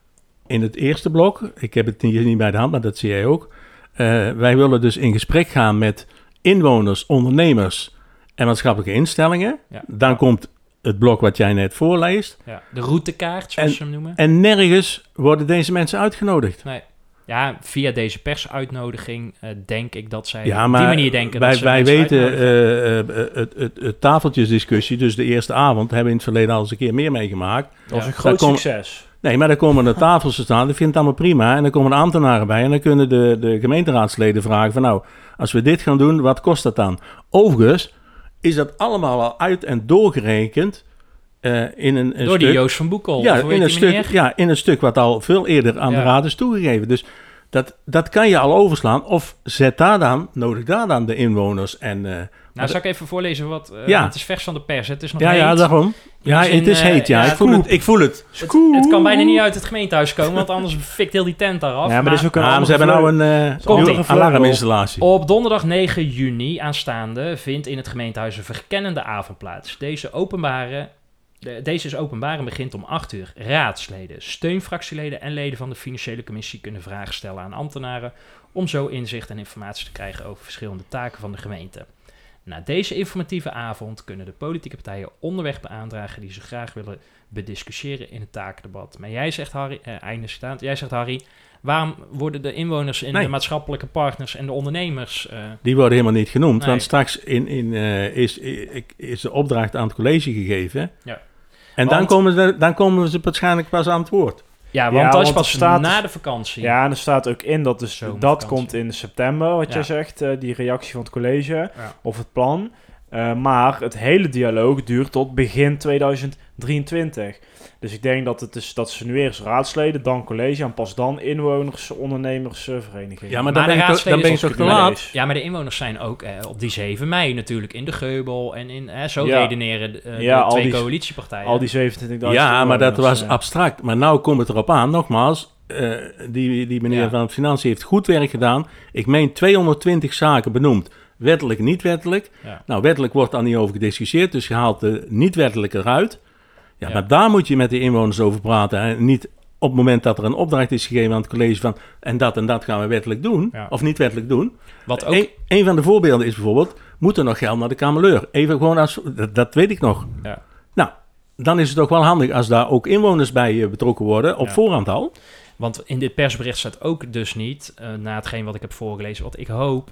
Speaker 5: in het eerste blok, ik heb het hier niet bij de hand, maar dat zie jij ook. Eh, wij willen dus in gesprek gaan met inwoners, ondernemers en maatschappelijke instellingen.
Speaker 4: Ja.
Speaker 5: Dan komt het blok wat jij net voorleest.
Speaker 4: Ja, de routekaart, zoals
Speaker 5: En,
Speaker 4: ze hem noemen.
Speaker 5: en nergens worden deze mensen uitgenodigd.
Speaker 4: Nee. Ja, via deze persuitnodiging eh, denk ik dat zij
Speaker 5: Ja,
Speaker 4: op die manier denken
Speaker 5: wij,
Speaker 4: dat ze
Speaker 5: wij weten, eh, eh, het, het, het tafeltjesdiscussie, dus de eerste avond, hebben we in het verleden al eens een keer meer meegemaakt.
Speaker 6: Dat was een groot succes.
Speaker 5: Nee, maar dan komen de tafels te staan. Ik vind het allemaal prima. En dan komen de ambtenaren bij. En dan kunnen de, de gemeenteraadsleden vragen van... nou, als we dit gaan doen, wat kost dat dan? Overigens is dat allemaal al uit en doorgerekend... eh, in een, een
Speaker 4: Door die
Speaker 5: stuk-
Speaker 4: Joost van Boekel,
Speaker 5: Ja, in een
Speaker 4: die
Speaker 5: stuk, ja, in een stuk wat al veel eerder aan de raad is toegegeven. Dus Dat, dat kan je al overslaan. Of zet daar dan, nodig daar dan de inwoners en... eh,
Speaker 4: Nou, zal ik even voorlezen wat... eh,
Speaker 5: Ja.
Speaker 4: Het is vers van de pers, het is nog
Speaker 5: ja,
Speaker 4: heet.
Speaker 5: ja, daarom. Ja,
Speaker 4: In
Speaker 5: het is
Speaker 4: eh,
Speaker 5: heet, ja.
Speaker 4: ja,
Speaker 5: ik, voel het, ik voel het.
Speaker 4: Het, het kan bijna niet uit het gemeentehuis komen, want anders fikt heel die tent daar af.
Speaker 6: Ja, maar er is ook een
Speaker 5: maar ze hebben nou een eh,
Speaker 6: vleugel.
Speaker 5: alarminstallatie.
Speaker 4: Op donderdag 9 juni aanstaande vindt in het gemeentehuis een verkennende avond plaats. Deze, openbare, de- deze is openbaar en begint om 8 uur. Raadsleden, steunfractieleden en leden van de financiële commissie kunnen vragen stellen aan ambtenaren om zo inzicht en informatie te krijgen over verschillende taken van de gemeente. Na deze informatieve avond kunnen de politieke partijen onderweg beaandragen die ze graag willen bediscussiëren in het takendebat. Maar jij zegt, Harry, eh, einde jij zegt, Harry, waarom worden de inwoners en
Speaker 5: Nee.
Speaker 4: de maatschappelijke partners en de ondernemers... eh,
Speaker 5: Die worden helemaal niet genoemd,
Speaker 4: Nee.
Speaker 5: want straks in, in, eh, is, is de opdracht aan het college gegeven.
Speaker 4: Ja.
Speaker 5: En dan komen, ze, dan komen ze waarschijnlijk pas aan het woord.
Speaker 4: Ja, want dat is
Speaker 6: want
Speaker 4: pas
Speaker 6: staat
Speaker 4: na de vakantie.
Speaker 6: Ja, en er staat ook in dat dus dat komt in september, wat
Speaker 4: Ja.
Speaker 6: jij zegt, eh, die reactie van het college
Speaker 4: Ja.
Speaker 6: of het plan. Eh, maar het hele dialoog duurt tot begin 2023. Dus ik denk dat, het is, dat ze nu eerst raadsleden, dan college en pas dan inwoners, ondernemers, eh, verenigingen.
Speaker 5: Ja, maar dan ben je toch-
Speaker 4: raadsleden
Speaker 5: dan ben je
Speaker 4: zoals
Speaker 5: toch
Speaker 4: ik
Speaker 5: te
Speaker 4: het
Speaker 5: laat?
Speaker 4: lees. Ja, maar de inwoners zijn ook eh, op die 7 mei natuurlijk in de Geubel en in, hè, zo
Speaker 6: Ja.
Speaker 4: redeneren eh,
Speaker 6: Ja,
Speaker 4: de twee
Speaker 6: die-
Speaker 4: coalitiepartijen.
Speaker 6: al die 27.000
Speaker 5: Ja, maar dat was
Speaker 6: eh.
Speaker 5: abstract. Maar nou komt het erop aan, nogmaals, eh, die, die meneer
Speaker 4: Ja.
Speaker 5: van Financiën heeft goed werk gedaan. Ik meen 220 zaken benoemd. Wettelijk, niet wettelijk.
Speaker 4: Ja.
Speaker 5: Nou, wettelijk wordt daar niet over gediscussieerd, dus je haalt de niet wettelijk eruit. Ja,
Speaker 4: Ja.
Speaker 5: maar daar moet je met de inwoners over praten. En niet op het moment dat er een opdracht is gegeven aan het college van... en dat en dat gaan we wettelijk doen,
Speaker 4: Ja.
Speaker 5: of niet wettelijk doen.
Speaker 4: Wat ook...
Speaker 5: Een, een van de voorbeelden is bijvoorbeeld... moet er nog geld naar de kameleur? Even gewoon als... Dat, dat weet ik nog.
Speaker 4: Ja.
Speaker 5: Nou, dan is het ook wel handig als daar ook inwoners bij eh, betrokken worden... op
Speaker 4: Ja.
Speaker 5: voorhand al.
Speaker 4: Want in dit persbericht staat ook dus niet, eh, na hetgeen wat ik heb voorgelezen, wat ik hoop,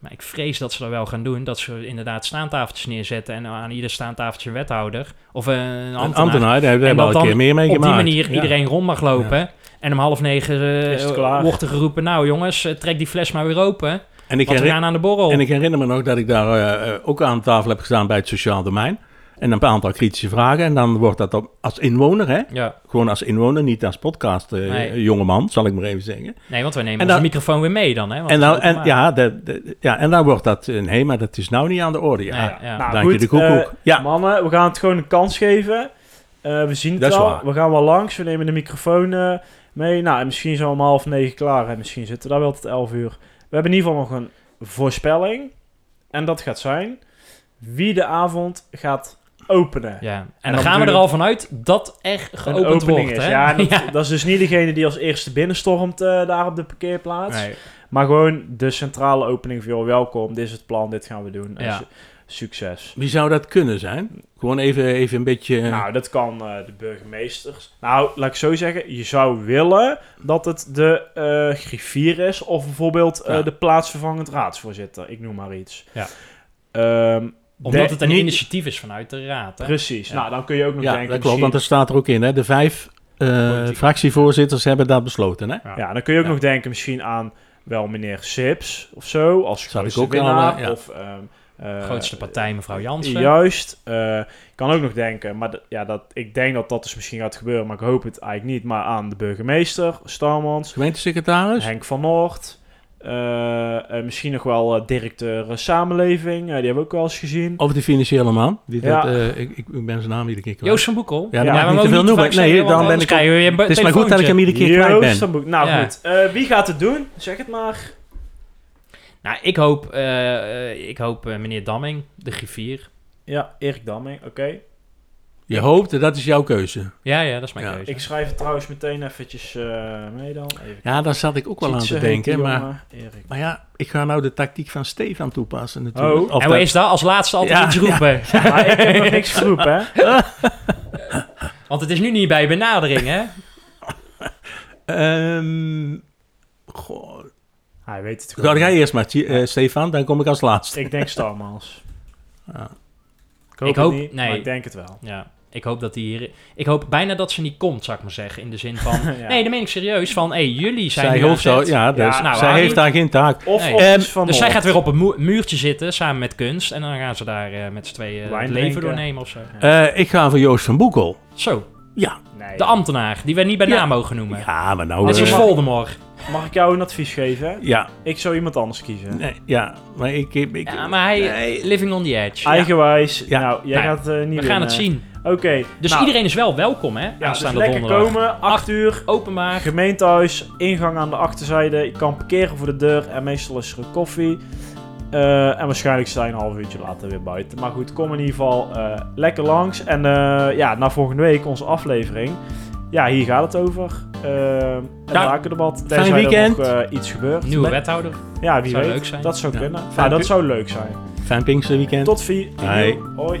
Speaker 4: maar ik vrees dat ze dat wel gaan doen, dat ze inderdaad staantafeltjes neerzetten en aan ieder staantafeltje een wethouder of een
Speaker 5: Een
Speaker 4: ambtenaar.
Speaker 5: ambtenaar, daar hebben we al een keer meer mee
Speaker 4: op die
Speaker 5: gemaakt.
Speaker 4: manier
Speaker 5: Ja.
Speaker 4: iedereen rond mag lopen. En om half negen
Speaker 6: klaar?
Speaker 4: wordt er geroepen, nou jongens, eh, trek die fles maar weer open,
Speaker 5: En ik, herinner,
Speaker 4: aan de borrel.
Speaker 5: en ik herinner me nog dat ik daar eh, ook aan tafel heb gestaan bij het sociaal domein. En een aantal kritische vragen. En dan wordt dat op, als inwoner, hè?
Speaker 4: ja,
Speaker 5: Gewoon als inwoner, niet als podcast eh,
Speaker 4: Nee.
Speaker 5: jongeman, zal ik maar even zeggen.
Speaker 4: nee, want wij nemen
Speaker 5: dan-
Speaker 4: microfoon weer mee dan, hè? want
Speaker 5: En dan, en, ja, de, de- ja, en dan wordt dat, eh, nee, maar dat is nou niet aan de orde. Ja,
Speaker 4: Nee, ja.
Speaker 6: Nou,
Speaker 5: dank je de koekoek.
Speaker 6: eh,
Speaker 5: ja,
Speaker 6: Mannen, we gaan het gewoon een kans geven. Eh, we zien het
Speaker 5: Dat waar.
Speaker 6: We gaan wel langs. We nemen de microfoon mee. Nou, en misschien zijn we om half negen klaar. En misschien zitten we daar wel tot elf uur. We hebben in ieder geval nog een voorspelling. En dat gaat zijn wie de avond gaat openen.
Speaker 4: Ja, en,
Speaker 6: dan
Speaker 4: dan gaan we er al vanuit dat er
Speaker 6: Een
Speaker 4: geopend
Speaker 6: opening
Speaker 4: wordt,
Speaker 6: is.
Speaker 4: hè?
Speaker 6: Ja, dat,
Speaker 4: Ja.
Speaker 6: dat is dus niet degene die als eerste binnenstormt eh, daar op de parkeerplaats.
Speaker 4: Nee.
Speaker 6: Maar gewoon de centrale opening van joh, welkom, dit is het plan, dit gaan we doen.
Speaker 4: Ja.
Speaker 6: su- succes.
Speaker 5: wie zou dat kunnen zijn? Gewoon even, even een beetje...
Speaker 6: Nou, dat kan eh, de burgemeesters. Nou, laat ik zo zeggen, je zou willen dat het de eh, griffier is of bijvoorbeeld eh,
Speaker 5: Ja.
Speaker 6: de plaatsvervangend raadsvoorzitter. Ik noem maar iets.
Speaker 4: Ja.
Speaker 6: Ehm,
Speaker 4: Omdat
Speaker 6: de-
Speaker 4: het een
Speaker 6: niet-
Speaker 4: initiatief is vanuit de raad, hè?
Speaker 6: Precies.
Speaker 4: Ja.
Speaker 6: Nou, dan kun je ook nog
Speaker 5: ja,
Speaker 6: denken...
Speaker 5: dat klopt, want er staat er ook in. Hè? De vijf eh, fractievoorzitters hebben dat besloten. Hè?
Speaker 4: Ja.
Speaker 6: Ja, dan kun je ook
Speaker 5: Ja.
Speaker 6: nog denken misschien aan wel meneer Sips of zo, als
Speaker 5: Zou ik
Speaker 6: grootste
Speaker 5: ook
Speaker 6: winnaar.
Speaker 5: eh, ja.
Speaker 6: Of, ehm, eh,
Speaker 4: Grootste partij, mevrouw Jansen.
Speaker 6: Juist. eh, ik kan ook nog denken, maar ja, dat, ik denk dat dat dus misschien gaat gebeuren, maar ik hoop het eigenlijk niet. Maar aan de burgemeester, Starmans,
Speaker 5: Gemeentesecretaris?
Speaker 6: Henk van Noort. Eh, misschien nog wel eh, directeur eh, samenleving, die hebben we ook wel eens gezien.
Speaker 5: Of de financiële man. Die
Speaker 6: Ja.
Speaker 5: dat, ik, ik ben zijn naam iedere keer kwijt.
Speaker 4: Joost van Boekel.
Speaker 5: Ja, dan
Speaker 6: Ja,
Speaker 5: mag ik
Speaker 4: we
Speaker 5: niet te veel noemen. Nee, dan ben ik Het is maar goed dat ik hem iedere keer kwijt ben.
Speaker 6: Joost van Boek- Nou
Speaker 4: Ja.
Speaker 6: goed, eh, wie gaat het doen? Zeg het maar.
Speaker 4: Nou, ik hoop, ik hoop meneer Damming, de griffier.
Speaker 6: Ja, Erik Damming, oké.
Speaker 5: Je hoopt, dat is jouw keuze.
Speaker 4: Ja, ja, dat is mijn
Speaker 5: Ja.
Speaker 4: keuze.
Speaker 6: Ik schrijf het trouwens meteen eventjes eh, mee dan. Even
Speaker 5: Ja, daar zat ik ook wel aan te denken. Maar,
Speaker 6: Erik.
Speaker 5: maar ja, ik ga nou de tactiek van Stefan toepassen natuurlijk.
Speaker 6: Oh.
Speaker 5: Of
Speaker 4: en
Speaker 5: dat-
Speaker 4: is dat? Als laatste altijd
Speaker 5: Ja,
Speaker 4: iets roepen.
Speaker 6: Maar ik heb nog niks geroepen, hè?
Speaker 4: Want het is nu niet bij benadering, hè?
Speaker 5: Ehm, goh.
Speaker 6: Hij weet het
Speaker 5: Ga
Speaker 6: gewoon.
Speaker 5: jij eerst maar, eh, Stefan, dan kom ik als laatste.
Speaker 6: Ik denk Starmans.
Speaker 5: Ja.
Speaker 6: Ik hoop,
Speaker 4: Ik
Speaker 6: het
Speaker 4: hoop-
Speaker 6: niet,
Speaker 4: nee.
Speaker 6: maar ik denk het wel.
Speaker 4: Ja, ik hoop dat die hier... Ik hoop bijna dat ze niet komt, zou ik maar zeggen. In de zin van...
Speaker 6: Ja.
Speaker 4: Nee, dat meen ik serieus. Van, hé, hey, jullie zijn
Speaker 5: Zij zo, ja, dus
Speaker 6: Ja,
Speaker 4: nou,
Speaker 5: zij heeft daar geen taak.
Speaker 6: Of,
Speaker 4: Nee.
Speaker 6: of
Speaker 5: Ehm,
Speaker 6: iets van
Speaker 4: Dus zij gaat weer op een mu- muurtje zitten, samen met kunst. En dan gaan ze daar eh, met z'n tweeën
Speaker 6: Wijn
Speaker 4: het leven
Speaker 6: drinken.
Speaker 4: doornemen of zo.
Speaker 5: Eh, ik ga voor Joost van Boekel.
Speaker 4: Zo,
Speaker 5: Ja.
Speaker 6: Nee.
Speaker 4: de ambtenaar, die we niet bij
Speaker 5: Ja.
Speaker 4: naam mogen noemen.
Speaker 5: Ja, maar nou...
Speaker 4: Net zoals
Speaker 5: eh,
Speaker 4: Voldemort.
Speaker 6: Mag ik jou een advies geven?
Speaker 5: Ja.
Speaker 6: Ik zou iemand anders kiezen.
Speaker 5: Nee, ja, maar ik... ik, ik
Speaker 4: Ja, maar hij,
Speaker 5: Nee.
Speaker 4: living on the edge.
Speaker 6: Eigenwijs.
Speaker 5: Ja.
Speaker 6: Nou, jij
Speaker 4: Nou,
Speaker 6: gaat niet
Speaker 4: We gaan het zien.
Speaker 6: Oké.
Speaker 4: Dus
Speaker 6: nou,
Speaker 4: iedereen is wel welkom, hè?
Speaker 6: ja, dus lekker
Speaker 4: donderdag.
Speaker 6: komen. 8 uur.
Speaker 4: Openbaar.
Speaker 6: Gemeentehuis, ingang aan de achterzijde. Je kan parkeren voor de deur en meestal is er een koffie. Eh, en waarschijnlijk sta je een half uurtje later weer buiten. Maar goed, kom in ieder geval eh, lekker langs. En eh, ja, na volgende week onze aflevering. Ja, hier gaat het over. Het
Speaker 5: Ja,
Speaker 6: zakendebat.
Speaker 5: fijn
Speaker 6: Tenzij
Speaker 5: weekend.
Speaker 6: er nog iets gebeurt.
Speaker 4: Nieuwe
Speaker 5: Met-
Speaker 4: wethouder.
Speaker 6: Ja, wie
Speaker 4: Zou
Speaker 6: weet.
Speaker 4: leuk zijn.
Speaker 6: Dat zou
Speaker 5: Ja.
Speaker 6: kunnen. Ja, dat zou leuk zijn.
Speaker 5: Fijn Pinksterweekend.
Speaker 6: Tot vier.
Speaker 5: Hoi.
Speaker 6: Hoi.